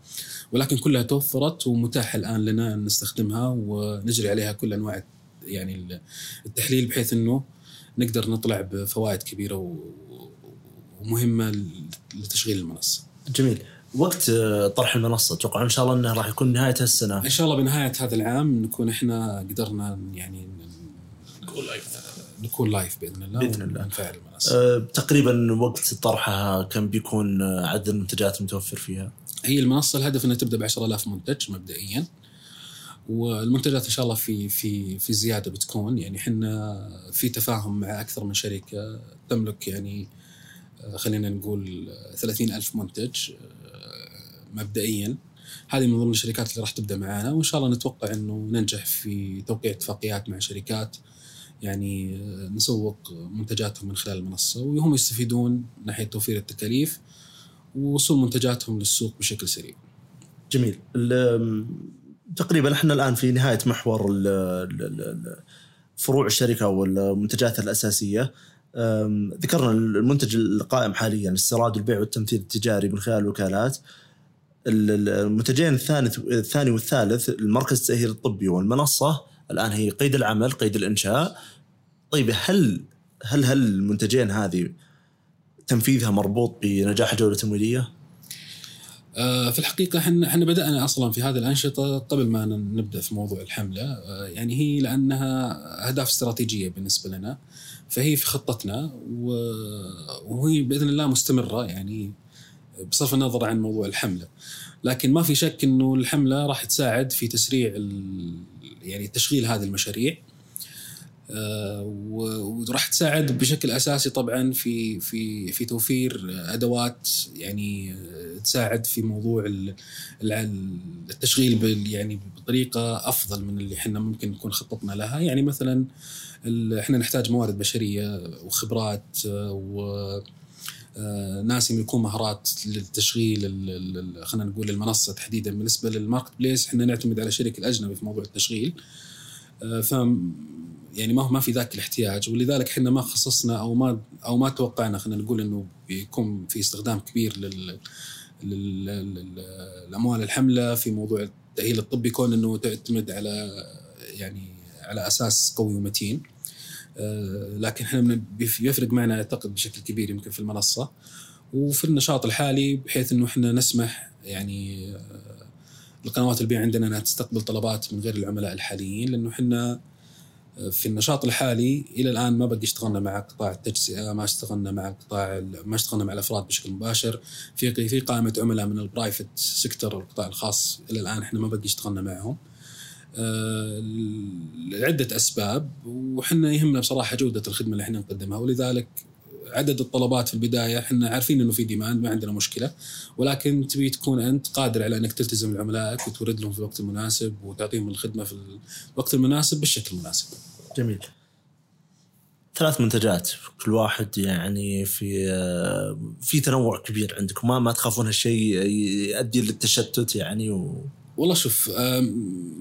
ولكن كلها توفرت ومتاح الآن لنا أن نستخدمها ونجري عليها كل أنواع يعني التحليل بحيث إنه نقدر نطلع بفوائد كبيرة ومهمة لتشغيل المنصة. جميل. وقت آه، طرح المنصة أتوقع إن شاء الله انه راح يكون نهاية هالسنه إن شاء الله بنهاية هذا العام نكون إحنا قدرنا يعني نقول live نكون live بإذن الله بإذن الله. آه، تقريبا وقت طرحها كم بيكون آه، عدد المنتجات المتوفر فيها؟ هي المنصة الهدف إنها تبدأ ب 10000 منتج مبدئيا. والمنتجات إن شاء الله في في في زيادة بتكون. يعني إحنا في تفاهم مع أكثر من شركة تملك يعني آه، خلينا نقول 30 ألف منتج آه، مبدئيا. هذه من ضمن الشركات اللي راح تبدأ معنا وإن شاء الله نتوقع إنه ننجح في توقيع اتفاقيات مع شركات يعني نسوق منتجاتهم من خلال المنصة وهم يستفيدون من ناحية توفير التكاليف ووصول منتجاتهم للسوق بشكل سريع. جميل. تقريبا إحنا الآن في نهاية محور ال- ال- فروع الشركة والمنتجات الأساسية. ذكرنا المنتج القائم حاليا الاستيراد والبيع والتمثيل التجاري من خلال الوكالات. ال- ال- المنتجين الثاني الثاني والثالث المركز التأهيل الطبي والمنصة الآن هي قيد العمل قيد الإنشاء. طيب هل هل هل المنتجين هذه تنفيذها مربوط بنجاح الجولة التمويلية؟ آه، في الحقيقة إحنا إحنا بدأنا أصلا في هذه الأنشطة قبل ما نبدأ في موضوع الحملة. آه، يعني هي لأنها أهداف استراتيجية بالنسبة لنا فهي في خطتنا وهي بإذن الله مستمرة يعني بصرف النظر عن موضوع الحملة. لكن ما في شك أنه الحملة راح تساعد في تسريع يعني تشغيل هذه المشاريع. وراح تساعد بشكل أساسي طبعا في في في توفير أدوات يعني آه، تساعد في موضوع ال- ال- التشغيل يعني بطريقة أفضل من اللي إحنا ممكن نكون خططنا لها. يعني مثلا إحنا نحتاج موارد بشرية وخبرات آه، و آه، ناس يملكون مهارات للتشغيل خلينا نقول المنصة تحديدا. بالنسبة للماركت بليس إحنا نعتمد على شركة الاجنبي في موضوع التشغيل. ف يعني ما هو ما في ذاك الاحتياج ولذلك إحنا ما خصصنا أو ما أو ما توقعنا خلينا نقول إنه بيكون في استخدام كبير لل الاموال الحملة في موضوع التأهيل الطبي كون إنه تعتمد على يعني على أساس قوي ومتين. آه، لكن إحنا بيفرق معنا أعتقد بشكل كبير يمكن في المنصة. وفي النشاط الحالي بحيث إنه إحنا نسمح يعني آه، القنوات البيع عندنا إنها تستقبل طلبات من غير العملاء الحاليين لأنه إحنا في النشاط الحالي إلى الآن ما بقى اشتغلنا مع قطاع التجزئة، ما اشتغلنا مع قطاع ما اشتغلنا مع الأفراد بشكل مباشر، في في قائمة عملاء من ال private sector القطاع الخاص إلى الآن إحنا ما بقى اشتغلنا معهم. آه، لعدة أسباب وحنا يهمنا بصراحة جودة الخدمة اللي إحنا نقدمها ولذلك عدد الطلبات في البداية إحنا عارفين إنه في ديماند ما عندنا مشكلة ولكن تبي تكون أنت قادر على إنك تلتزم لعملائك وتورد لهم في الوقت المناسب وتعطيهم الخدمة في الوقت المناسب بالشكل المناسب. جميل ثلاث منتجات كل واحد يعني في في تنوع كبير عندكم ما ما تخافون هالشيء يؤدي للتشتت يعني و... والله شوف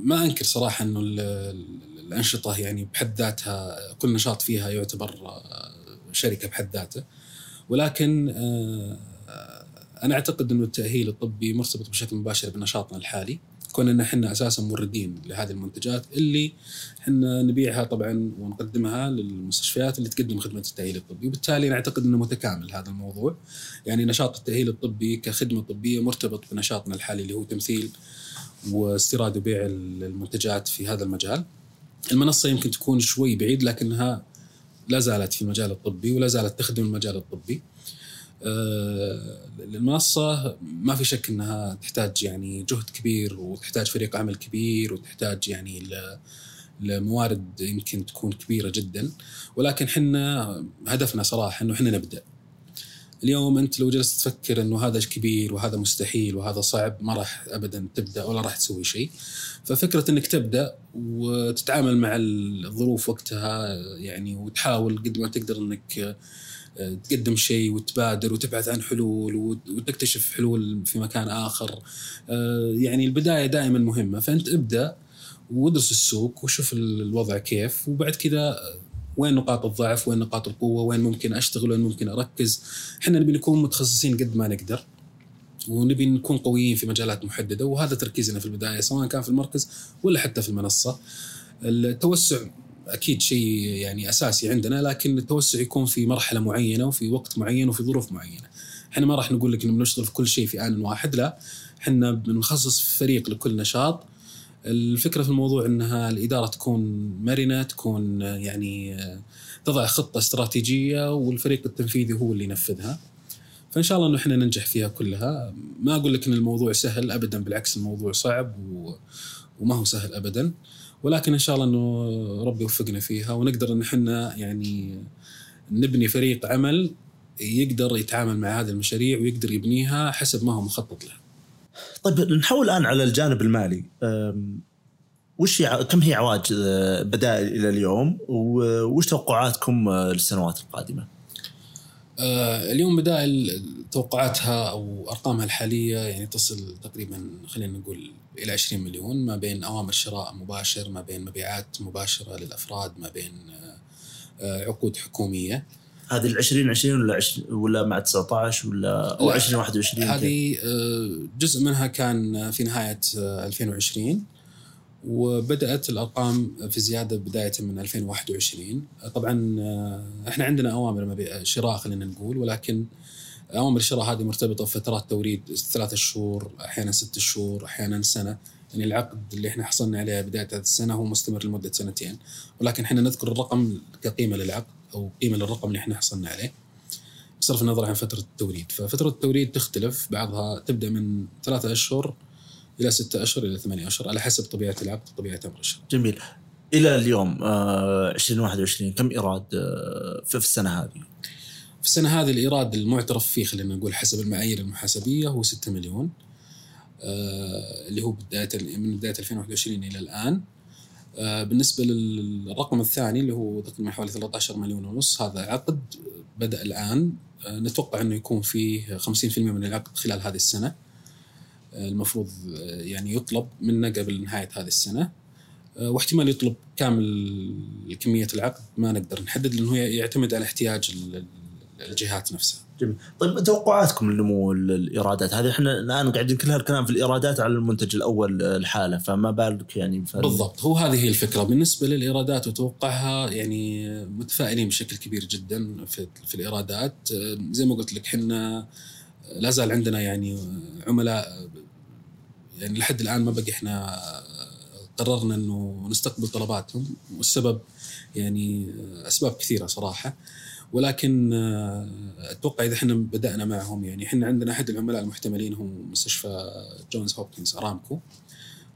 ما أنكر صراحة إنه ال- ال- الأنشطة يعني بحد ذاتها كل نشاط فيها يعتبر شركة بحد ذاته. ولكن آه، أنا أعتقد إنه التأهيل الطبي مرتبط بشكل مباشر بنشاطنا الحالي. كون إن إحنا أساسا موردين لهذه المنتجات اللي إحنا نبيعها طبعا ونقدمها للمستشفيات اللي تقدم خدمة التأهيل الطبي. وبالتالي نعتقد إنه متكامل هذا الموضوع. يعني نشاط التأهيل الطبي كخدمة طبية مرتبط بنشاطنا الحالي اللي هو تمثيل واستيراد وبيع المنتجات في هذا المجال. المنصة يمكن تكون شوي بعيد لكنها لا زالت في المجال الطبي ولا زالت تخدم المجال الطبي. آه، المنصة ما في شك إنها تحتاج يعني جهد كبير وتحتاج فريق عمل كبير وتحتاج يعني لموارد يمكن تكون كبيرة جدا. ولكن حنا هدفنا صراحة إنه حنا نبدأ. اليوم أنت لو جلست تفكر إنه هذا كبير وهذا مستحيل وهذا صعب ما راح ابدا تبدأ ولا راح تسوي شيء. ففكرة إنك تبدأ وتتعامل مع الظروف وقتها يعني وتحاول قد ما تقدر إنك آه، تقدم شيء وتبادر وتبحث عن حلول وتكتشف حلول في مكان آخر. آه، يعني البداية دائما مهمة. فأنت ابدأ وادرس السوق وشوف الوضع كيف. وبعد كذا وين نقاط الضعف وين نقاط القوة وين ممكن أشتغل وين ممكن أركز. إحنا نبي نكون متخصصين قد ما نقدر ونبي نكون قويين في مجالات محددة وهذا تركيزنا في البداية سواء كان في المركز ولا حتى في المنصة. التوسع أكيد شيء يعني أساسي عندنا لكن التوسع يكون في مرحلة معينة وفي وقت معين وفي ظروف معينة. إحنا ما راح نقول لك إنه بنشتغل في كل شيء في آن واحد لا. إحنا بنخصص فريق لكل نشاط الفكرة في الموضوع إنها الإدارة تكون مرنة تكون يعني تضع خطة استراتيجية والفريق التنفيذي هو اللي ينفذها. فإن شاء الله إنه إحنا ننجح فيها كلها. ما أقول لك إن الموضوع سهل ابدا بالعكس الموضوع صعب و... وما هو سهل ابدا. ولكن إن شاء الله إنه ربي يوفقنا فيها ونقدر إن إحنا يعني نبني فريق عمل يقدر يتعامل مع هذه المشاريع ويقدر يبنيها حسب ما هو مخطط له. طيب نحول الآن على الجانب المالي. وش كم هي عواج آه، بدائل إلى اليوم؟ وش توقعاتكم آه، للسنوات القادمة؟ آه، اليوم بدائل توقعاتها أو أرقامها الحالية يعني تصل تقريبا خلينا نقول إلى 20 مليون ما بين أوامر شراء مباشر ما بين مبيعات مباشرة للأفراد ما بين عقود حكومية. هذه ال 20 20 ولا 20 ولا مع 19 ولا أو 20 21 هذه آه، جزء منها كان في نهاية 2020 آه، وبدأت الأرقام في زيادة بداية من 2021 طبعا آه، إحنا عندنا أوامر شراء خلينا نقول ولكن أوامر الشراء هذه مرتبطة بفترات توريد ثلاثة شهور أحيانا ست شهور أحيانا سنة. يعني العقد اللي إحنا حصلنا عليه بداية هذه السنة هو مستمر لمدة سنتين. ولكن إحنا نذكر الرقم كقيمة للعقد. أو قيمة للرقم اللي إحنا حصلنا عليه بصرف النظر عن فترة التوريد ففترة التوريد تختلف بعضها تبدأ من ثلاثة أشهر إلى ستة أشهر إلى ثمانية أشهر على حسب طبيعة العقد وطبيعه أمر الشراء. جميل. إلى اليوم آه 2021 كم إيراد آه في السنة هذه؟ في السنة هذه الإيراد المعترف فيه خلينا نقول حسب المعايير المحاسبية هو 6 مليون آه اللي هو بداية من بداية 2021 إلى الآن بالنسبة للرقم الثاني اللي هو تقريبا حوالي 13 مليون ونص هذا عقد بدأ الآن. آه، نتوقع أنه يكون فيه 50% من العقد خلال هذه السنة. آه، المفروض يعني يطلب منا قبل نهاية هذه السنة. واحتمال يطلب كامل كمية العقد ما نقدر نحدد لأنه يعتمد على احتياج الجهات نفسها. جميل. طيب توقعاتكم لنمو الإيرادات؟ هذه إحنا الآن قاعدين كل هالكلام في الإيرادات على المنتج الأول الحاله فما بالك يعني. بالضبط. هو هذه هي الفكرة. بالنسبة للإيرادات وتوقعها يعني متفائلين بشكل كبير جدا في, في الإيرادات. زي ما قلت لك إحنا لا زال عندنا يعني عملاء يعني لحد الآن ما بقي إحنا قررنا إنه نستقبل طلباتهم. والسبب يعني أسباب كثيرة صراحة. ولكن آه، أتوقع إذا إحنا بدأنا معهم يعني إحنا عندنا أحد العملاء المحتملين هو مستشفى جونز هوبكنز أرامكو.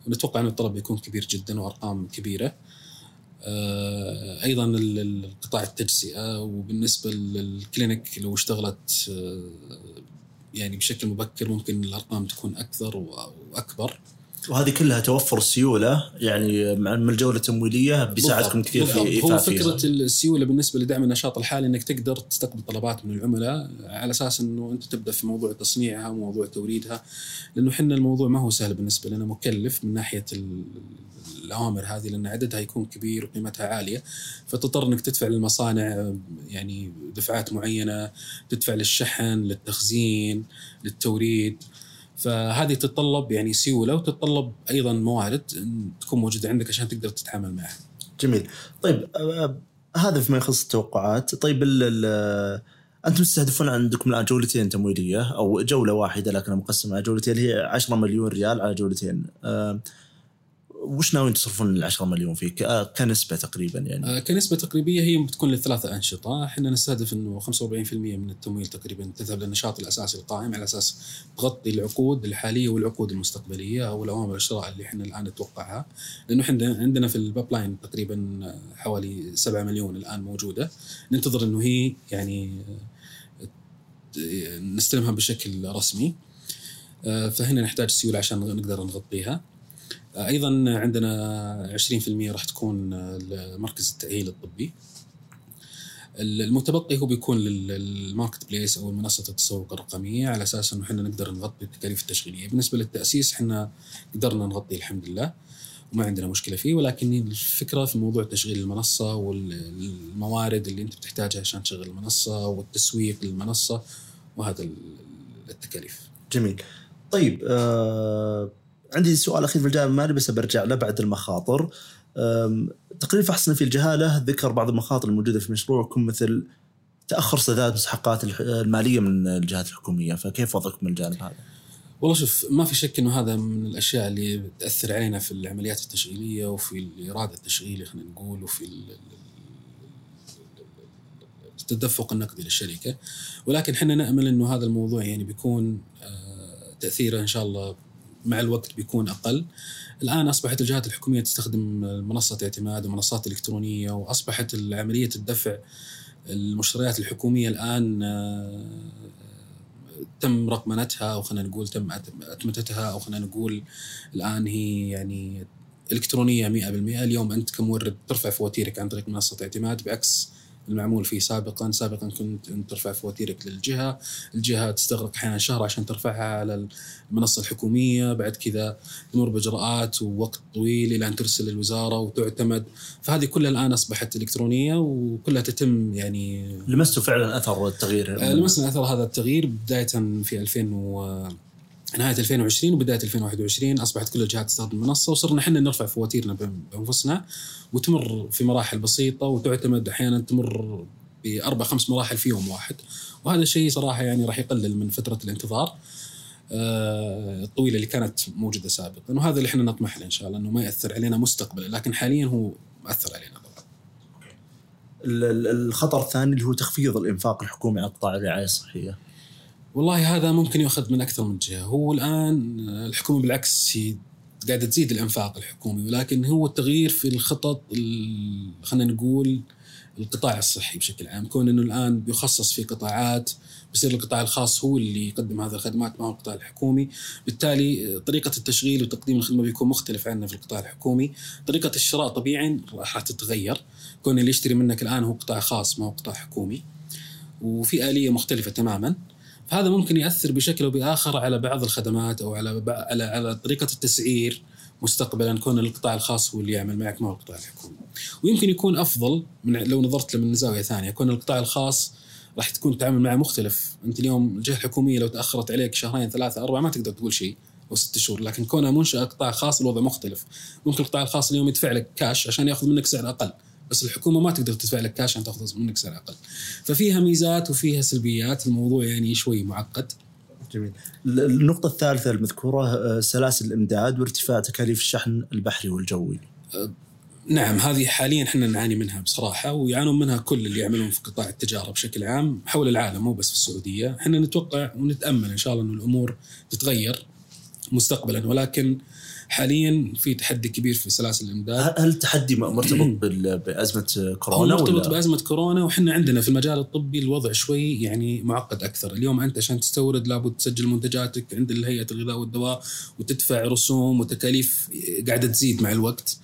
نتوقع إن الطلب يكون كبير جدا وأرقام كبيرة. آه، أيضا القطاع التجزئة وبالنسبة للكلينيك لو اشتغلت آه، يعني بشكل مبكر ممكن الأرقام تكون أكثر وأكبر. وهذه كلها توفر السيولة يعني مع الجولة التمويلية بيساعدكم كثير في إيفاء هو فكرة فيها. السيولة بالنسبة لدعم النشاط الحالي إنك تقدر تستقبل طلبات من العملاء على أساس إنه أنت تبدأ في موضوع تصنيعها وموضوع توريدها لأنه إحنا الموضوع ما هو سهل بالنسبة لنا مكلف من ناحية الأوامر هذه لأن عددها يكون كبير وقيمتها عالية. فتضطر إنك تدفع للمصانع يعني دفعات معينة تدفع للشحن للتخزين للتوريد. فهذه تتطلب يعني سيوله وتتطلب أيضا موارد تكون موجودة عندك عشان تقدر تتعامل معها. جميل. طيب هذا فيما يخص التوقعات، طيب ال أنتم تستهدفون عندكم الآن جولتين تمويلية أو جولة واحدة لكنها مقسمة على جولتين اللي هي 10 مليون ريال على جولتين. وش ناويين تصرفون ال 10 مليون فيه كنسبة تقريبا يعني؟ آه كنسبة تقريبية هي بتكون للثلاثه أنشطة، إحنا نستهدف إنه 45% من التمويل تقريبا تذهب للنشاط الأساسي القائم على أساس تغطي العقود الحالية والعقود المستقبلية أو الأوامر الشراء اللي إحنا الآن نتوقعها، لأنه إحنا عندنا في الباب لاين تقريبا حوالي 7 مليون الآن موجودة، ننتظر إنه هي يعني نستلمها بشكل رسمي. آه، فهنا نحتاج سيولة عشان نقدر نغطيها. أيضا عندنا 20% راح تكون لمركز التأهيل الطبي المتبقي هو بيكون للماركت بليس أو منصة التسوق الرقمية على أساس إنه إحنا نقدر نغطي التكاليف التشغيلية، بالنسبة للتأسيس إحنا قدرنا نغطيه الحمد لله وما عندنا مشكلة فيه ولكن الفكرة في موضوع تشغيل المنصة والموارد اللي أنت بتحتاجها عشان تشغل المنصة والتسويق للمنصة وهذا التكاليف. جميل. طيب آه عندي سؤال أخير في الجانب المالي بس برجع له بعد المخاطر تقرير فحصنا في الجهاله ذكر بعض المخاطر الموجودة في مشروعكم مثل تأخر سداد مستحقات المالية من الجهات الحكومية فكيف وضعكم من الجانب هذا؟ والله شوف ما في شك إنه هذا من الأشياء اللي تأثر علينا في العمليات التشغيلية وفي الايراد التشغيلي خلينا نقول وفي التدفق النقدي للشركة ولكن إحنا نأمل إنه هذا الموضوع يعني بيكون آه، تأثيره إن شاء الله مع الوقت بيكون أقل. الآن أصبحت الجهات الحكومية تستخدم منصه اعتماد ومنصات إلكترونية وأصبحت عملية الدفع المشتريات الحكومية الآن آه، تم رقمنتها أو خلينا نقول تم أتمتتها أو خلينا نقول الآن هي يعني إلكترونية 100% اليوم أنت كمورد ترفع فواتيرك عن طريق منصة اعتماد بعكس المعمول فيه سابقا سابقا كنت ترفع فواتيرك للجهة الجهة تستغرق أحيانا شهر عشان ترفعها على المنصة الحكومية بعد كذا تمر بإجراءات ووقت طويل إلى أن ترسل للوزارة وتعتمد. فهذه كلها الآن أصبحت إلكترونية وكلها تتم يعني لمستوا فعلا أثر التغيير؟ آه، لمسنا أثر هذا التغيير بداية في 2000 و نهاية 2020 وبداية 2021 أصبحت كل الجهات تستخدم المنصة وصرنا إحنا نرفع فواتيرنا بأنفسنا وتمر في مراحل بسيطة وتعتمد أحيانا تمر بأربع خمس مراحل في يوم واحد وهذا الشيء صراحة يعني راح يقلل من فترة الانتظار آه، الطويلة اللي كانت موجودة سابقا وهذا اللي إحنا نطمح له إن شاء الله إنه ما يأثر علينا مستقبلا لكن حاليا هو أثر علينا طبعا. الخطر الثاني اللي هو تخفيض الإنفاق الحكومي على قطاع الرعاية الصحية. والله هذا ممكن يؤخذ من أكثر من جهة، هو الآن الحكومة بالعكس هي قاعدة تزيد الإنفاق الحكومي ولكن هو التغيير في الخطط خلينا نقول القطاع الصحي بشكل عام. كون إنه الآن بيخصص في قطاعات بصير القطاع الخاص هو اللي يقدم هذه الخدمات ما هو القطاع الحكومي. بالتالي طريقة التشغيل وتقديم الخدمة بيكون مختلف عنا في القطاع الحكومي. طريقة الشراء طبيعي راح تتغير. كون اللي يشتري منك الآن هو قطاع خاص ما هو قطاع حكومي. وفي آلية مختلفة تماما. فهذا ممكن يأثر بشكل أو بآخر على بعض الخدمات أو على على على طريقة التسعير مستقبلا كون القطاع الخاص هو اللي يعمل معك ما هو القطاع الحكومي. ويمكن يكون أفضل من لو نظرت له من زاوية ثانية كون القطاع الخاص راح تكون التعامل معه مختلف، أنت اليوم الجهة الحكومية لو تأخرت عليك شهرين ثلاثة أربعة ما تقدر تقول شيء أو ست شهور، لكن كونها منشأة قطاع خاص الوضع مختلف. ممكن القطاع الخاص اليوم يدفع لك كاش عشان يأخذ منك سعر أقل. بس الحكومة ما تقدر تدفع لك كاش عشان تاخذ منك سعر أقل. ففيها ميزات وفيها سلبيات، الموضوع يعني شوي معقد. جميل. النقطة الثالثة المذكورة آه، سلاسل الإمداد وارتفاع تكاليف الشحن البحري والجوي. أه، نعم هذه حاليا إحنا نعاني منها بصراحة ويعانون منها كل اللي يعملون في قطاع التجارة بشكل عام حول العالم مو بس في السعودية إحنا نتوقع ونتأمل إن شاء الله أن الأمور تتغير مستقبلا ولكن حاليا في تحدي كبير في سلاسل الإمداد هل التحدي مرتبط <clears throat> بأزمة كورونا مرتبط ولا؟ بأزمة كورونا وحنا عندنا في المجال الطبي الوضع شوي يعني معقد أكثر، اليوم أنت عشان تستورد لابد تسجل منتجاتك عند هيئه الغذاء والدواء وتدفع رسوم وتكاليف قاعدة تزيد مع الوقت.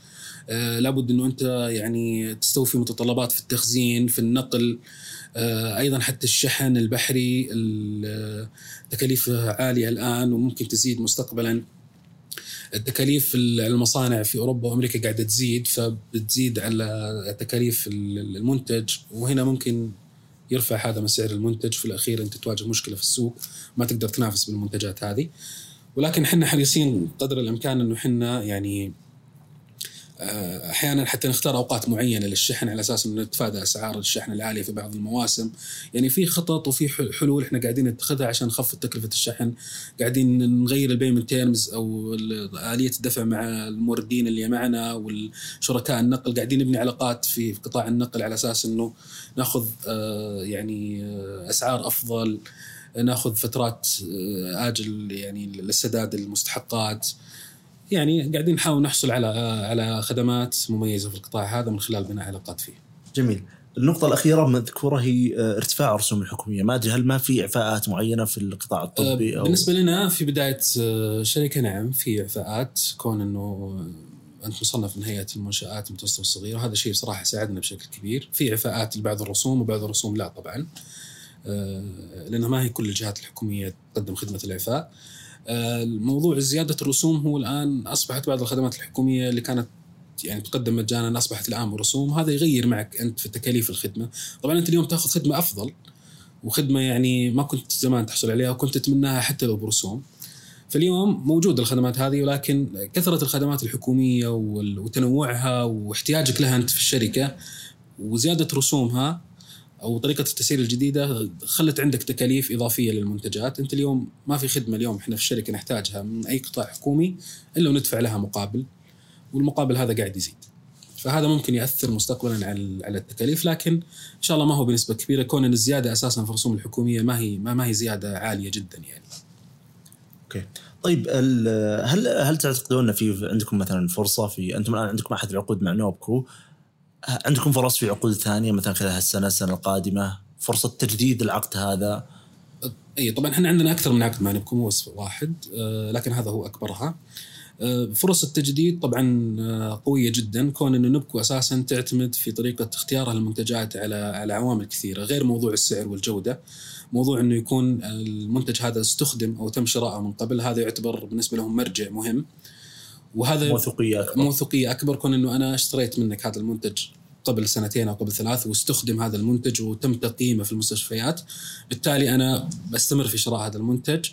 آه لابد إنه أنت يعني تستوفي متطلبات في التخزين في النقل آه أيضا حتى الشحن البحري التكاليف عالية الآن وممكن تزيد مستقبلا التكاليف المصانع في أوروبا وأمريكا قاعدة تزيد فبتزيد على تكاليف المنتج وهنا ممكن يرفع هذا من سعر المنتج في الأخير أنت تواجه مشكلة في السوق ما تقدر تنافس بالمنتجات هذه. ولكن إحنا حريصين قدر الإمكان إنه إحنا يعني أحيانا حتى نختار أوقات معينة للشحن على أساس إنه نتفادى أسعار الشحن العالية في بعض المواسم، يعني في خطط وفي حلول إحنا قاعدين نتخذها عشان نخفض تكلفة الشحن، قاعدين نغير ال payment terms أو آلية الدفع مع الموردين اللي معنا والشركاء النقل، قاعدين نبني علاقات في قطاع النقل على أساس إنه ناخذ آه، يعني آه، أسعار أفضل. ناخذ فترات آجل يعني للسداد المستحقات. يعني قاعدين نحاول نحصل على على خدمات مميزة في القطاع هذا من خلال بناء علاقات فيه. جميل. النقطة الأخيرة مذكورة هي آه، ارتفاع الرسوم الحكومية، ما أدري هل ما في إعفاءات معينة في القطاع الطبي أو بالنسبة لنا في بداية الشركة آه، نعم في إعفاءات كون إنه أنت مصنف من هيئة المنشآت المتوسطة والصغيرة هذا شيء صراحة ساعدنا بشكل كبير، في إعفاءات لبعض الرسوم وبعض الرسوم لا طبعا. آه، لأنها ما هي كل الجهات الحكومية تقدم خدمة الإعفاء. الموضوع زيادة الرسوم هو الآن أصبحت بعض الخدمات الحكومية اللي كانت يعني تقدم مجانا أصبحت الآن برسوم هذا يغير معك أنت في تكاليف الخدمة. طبعا أنت اليوم تأخذ خدمة أفضل وخدمة يعني ما كنت زمان تحصل عليها وكنت تتمناها حتى لو برسوم. فاليوم موجود الخدمات هذه ولكن كثرة الخدمات الحكومية وتنوعها واحتياجك لها أنت في الشركة وزيادة رسومها أو طريقة التسعير الجديدة خلت عندك تكاليف إضافية للمنتجات، أنت اليوم ما في خدمة اليوم إحنا في الشركة نحتاجها من أي قطاع حكومي إلا وندفع لها مقابل والمقابل هذا قاعد يزيد. فهذا ممكن يأثر مستقبلا على على التكاليف لكن إن شاء الله ما هو بنسبة كبيرة كون إن الزيادة أساسا في الرسوم الحكومية ما هي ما, هي زيادة عالية جدا يعني. أوكي. طيب هل هل تعتقدون إن في عندكم مثلا فرصة في أنتم الآن عندكم أحد العقود مع نوبكو عندكم فرص في عقود ثانية مثلا خلال هالسنة السنة القادمة؟ فرصة تجديد العقد هذا؟ اي طبعا إحنا عندنا أكثر من عقد مع نبكو مو واحد. آه، لكن هذا هو أكبرها. آه، فرص التجديد طبعا آه، قوية جدا. كون إنه نبكو أساسا تعتمد في طريقة اختيارها للمنتجات على على عوامل كثيرة غير موضوع السعر والجودة. موضوع إنه يكون المنتج هذا استخدم أو تم شراءه من قبل هذا يعتبر بالنسبة لهم مرجع مهم. وهذا موثوقية أكبر. موثوقية أكبر. كون إنه أنا اشتريت منك هذا المنتج قبل سنتين أو قبل ثلاث واستخدم هذا المنتج وتم تقييمه في المستشفيات بالتالي أنا بستمر في شراء هذا المنتج.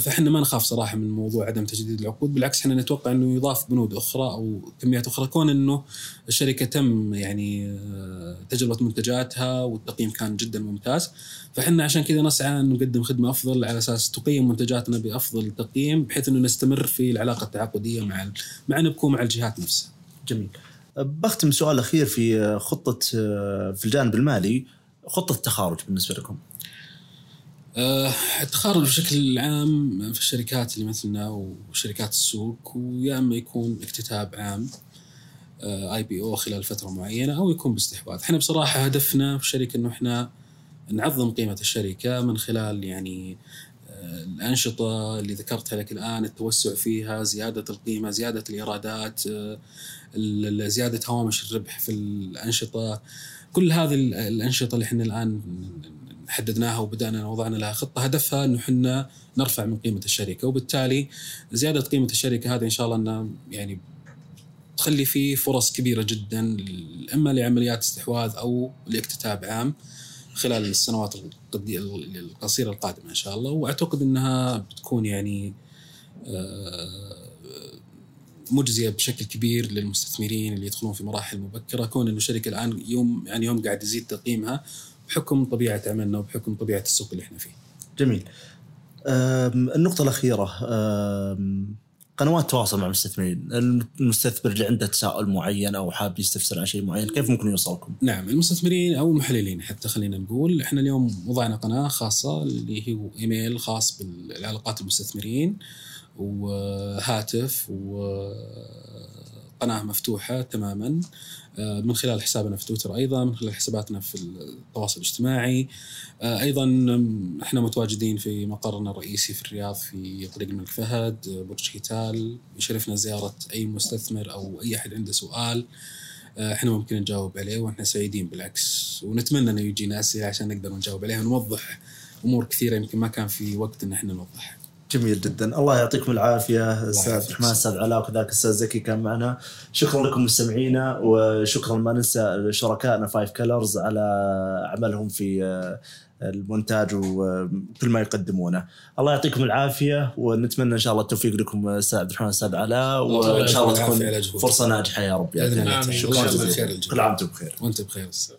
فإحنا ما نخاف صراحة من موضوع عدم تجديد العقود بالعكس إحنا نتوقع إنه يضاف بنود أخرى أو كميات أخرى كون إنه الشركة تم يعني آه، تجربة منتجاتها والتقييم كان جدا ممتاز فإحنا عشان كذا نسعى ان نقدم خدمة أفضل على أساس تقيم منتجاتنا بأفضل تقييم بحيث إنه نستمر في العلاقة التعاقدية مع مع نبكو مع الجهات نفسها. جميل. بختم سؤال أخير في خطة آه، في الجانب المالي خطة التخارج بالنسبة لكم. آه، التخارج بشكل عام في الشركات اللي مثلنا وشركات السوق ويا أما يكون اكتتاب عام اي بي أو خلال فترة معينة أو يكون باستحواذ، إحنا بصراحة هدفنا في الشركة إنه إحنا نعظم قيمة الشركة من خلال يعني آه، الأنشطة اللي ذكرتها لك الآن التوسع فيها، زيادة القيمة، زيادة الإيرادات، آه، زيادة هوامش الربح في الأنشطة، كل هذه الأنشطة اللي إحنا الآن حددناها وبدأنا وضعنا لها خطة. هدفها إنه إحنا نرفع من قيمة الشركة وبالتالي زيادة قيمة الشركة هذه إن شاء الله إنها يعني تخلي فيه فرص كبيرة جدا إما لعمليات استحواذ أو لاكتتاب عام خلال السنوات القصيرة القادمة إن شاء الله. وأعتقد إنها بتكون يعني آه، مجزية بشكل كبير للمستثمرين اللي يدخلون في مراحل مبكرة. كون إنه الشركة الآن يوم يعني يوم قاعد يزيد تقييمها بحكم طبيعة عملنا وبحكم طبيعة السوق اللي إحنا فيه. جميل. النقطة الأخيرة قنوات تواصل مع المستثمرين، المستثمر اللي عنده تساؤل معين أو حاب يستفسر عن شيء معين، كيف ممكن يوصلكم؟ نعم المستثمرين أو المحللين حتى خلينا نقول، إحنا اليوم وضعنا قناة خاصة اللي هو إيميل خاص بالعلاقات المستثمرين وهاتف وقناة مفتوحة تماما من خلال حسابنا في تويتر أيضا من خلال حساباتنا في التواصل الاجتماعي. آه، أيضا إحنا متواجدين في مقرنا الرئيسي في الرياض في طريق الملك فهد آه، برج كيتال يشرفنا زيارة أي مستثمر أو أي أحد عنده سؤال إحنا ممكن نجاوب عليه وإحنا سعيدين بالعكس. ونتمنى إنه يجينا اسئله عشان نقدر نجاوب عليها ونوضح أمور كثيرة يمكن ما كان في وقت إن إحنا نوضحها. جميل جدا. الله يعطيكم العافية أستاذ الرحمن أستاذ علاء وكذلك أستاذ زكي كان معنا. شكرا لكم مستمعينا وشكرا ما ننسى شركائنا Five Colors على عملهم في آه، المونتاج وكل ما يقدمونه. الله يعطيكم العافية ونتمنى إن شاء الله التوفيق لكم أستاذ عبد الرحمن أستاذ علاء وإن شاء الله تكون. فرصة ناجحة يا رب. بإذن الله. شكرا جزيلا. كل عام وأنتم بخير. وأنت بخير. أستاذ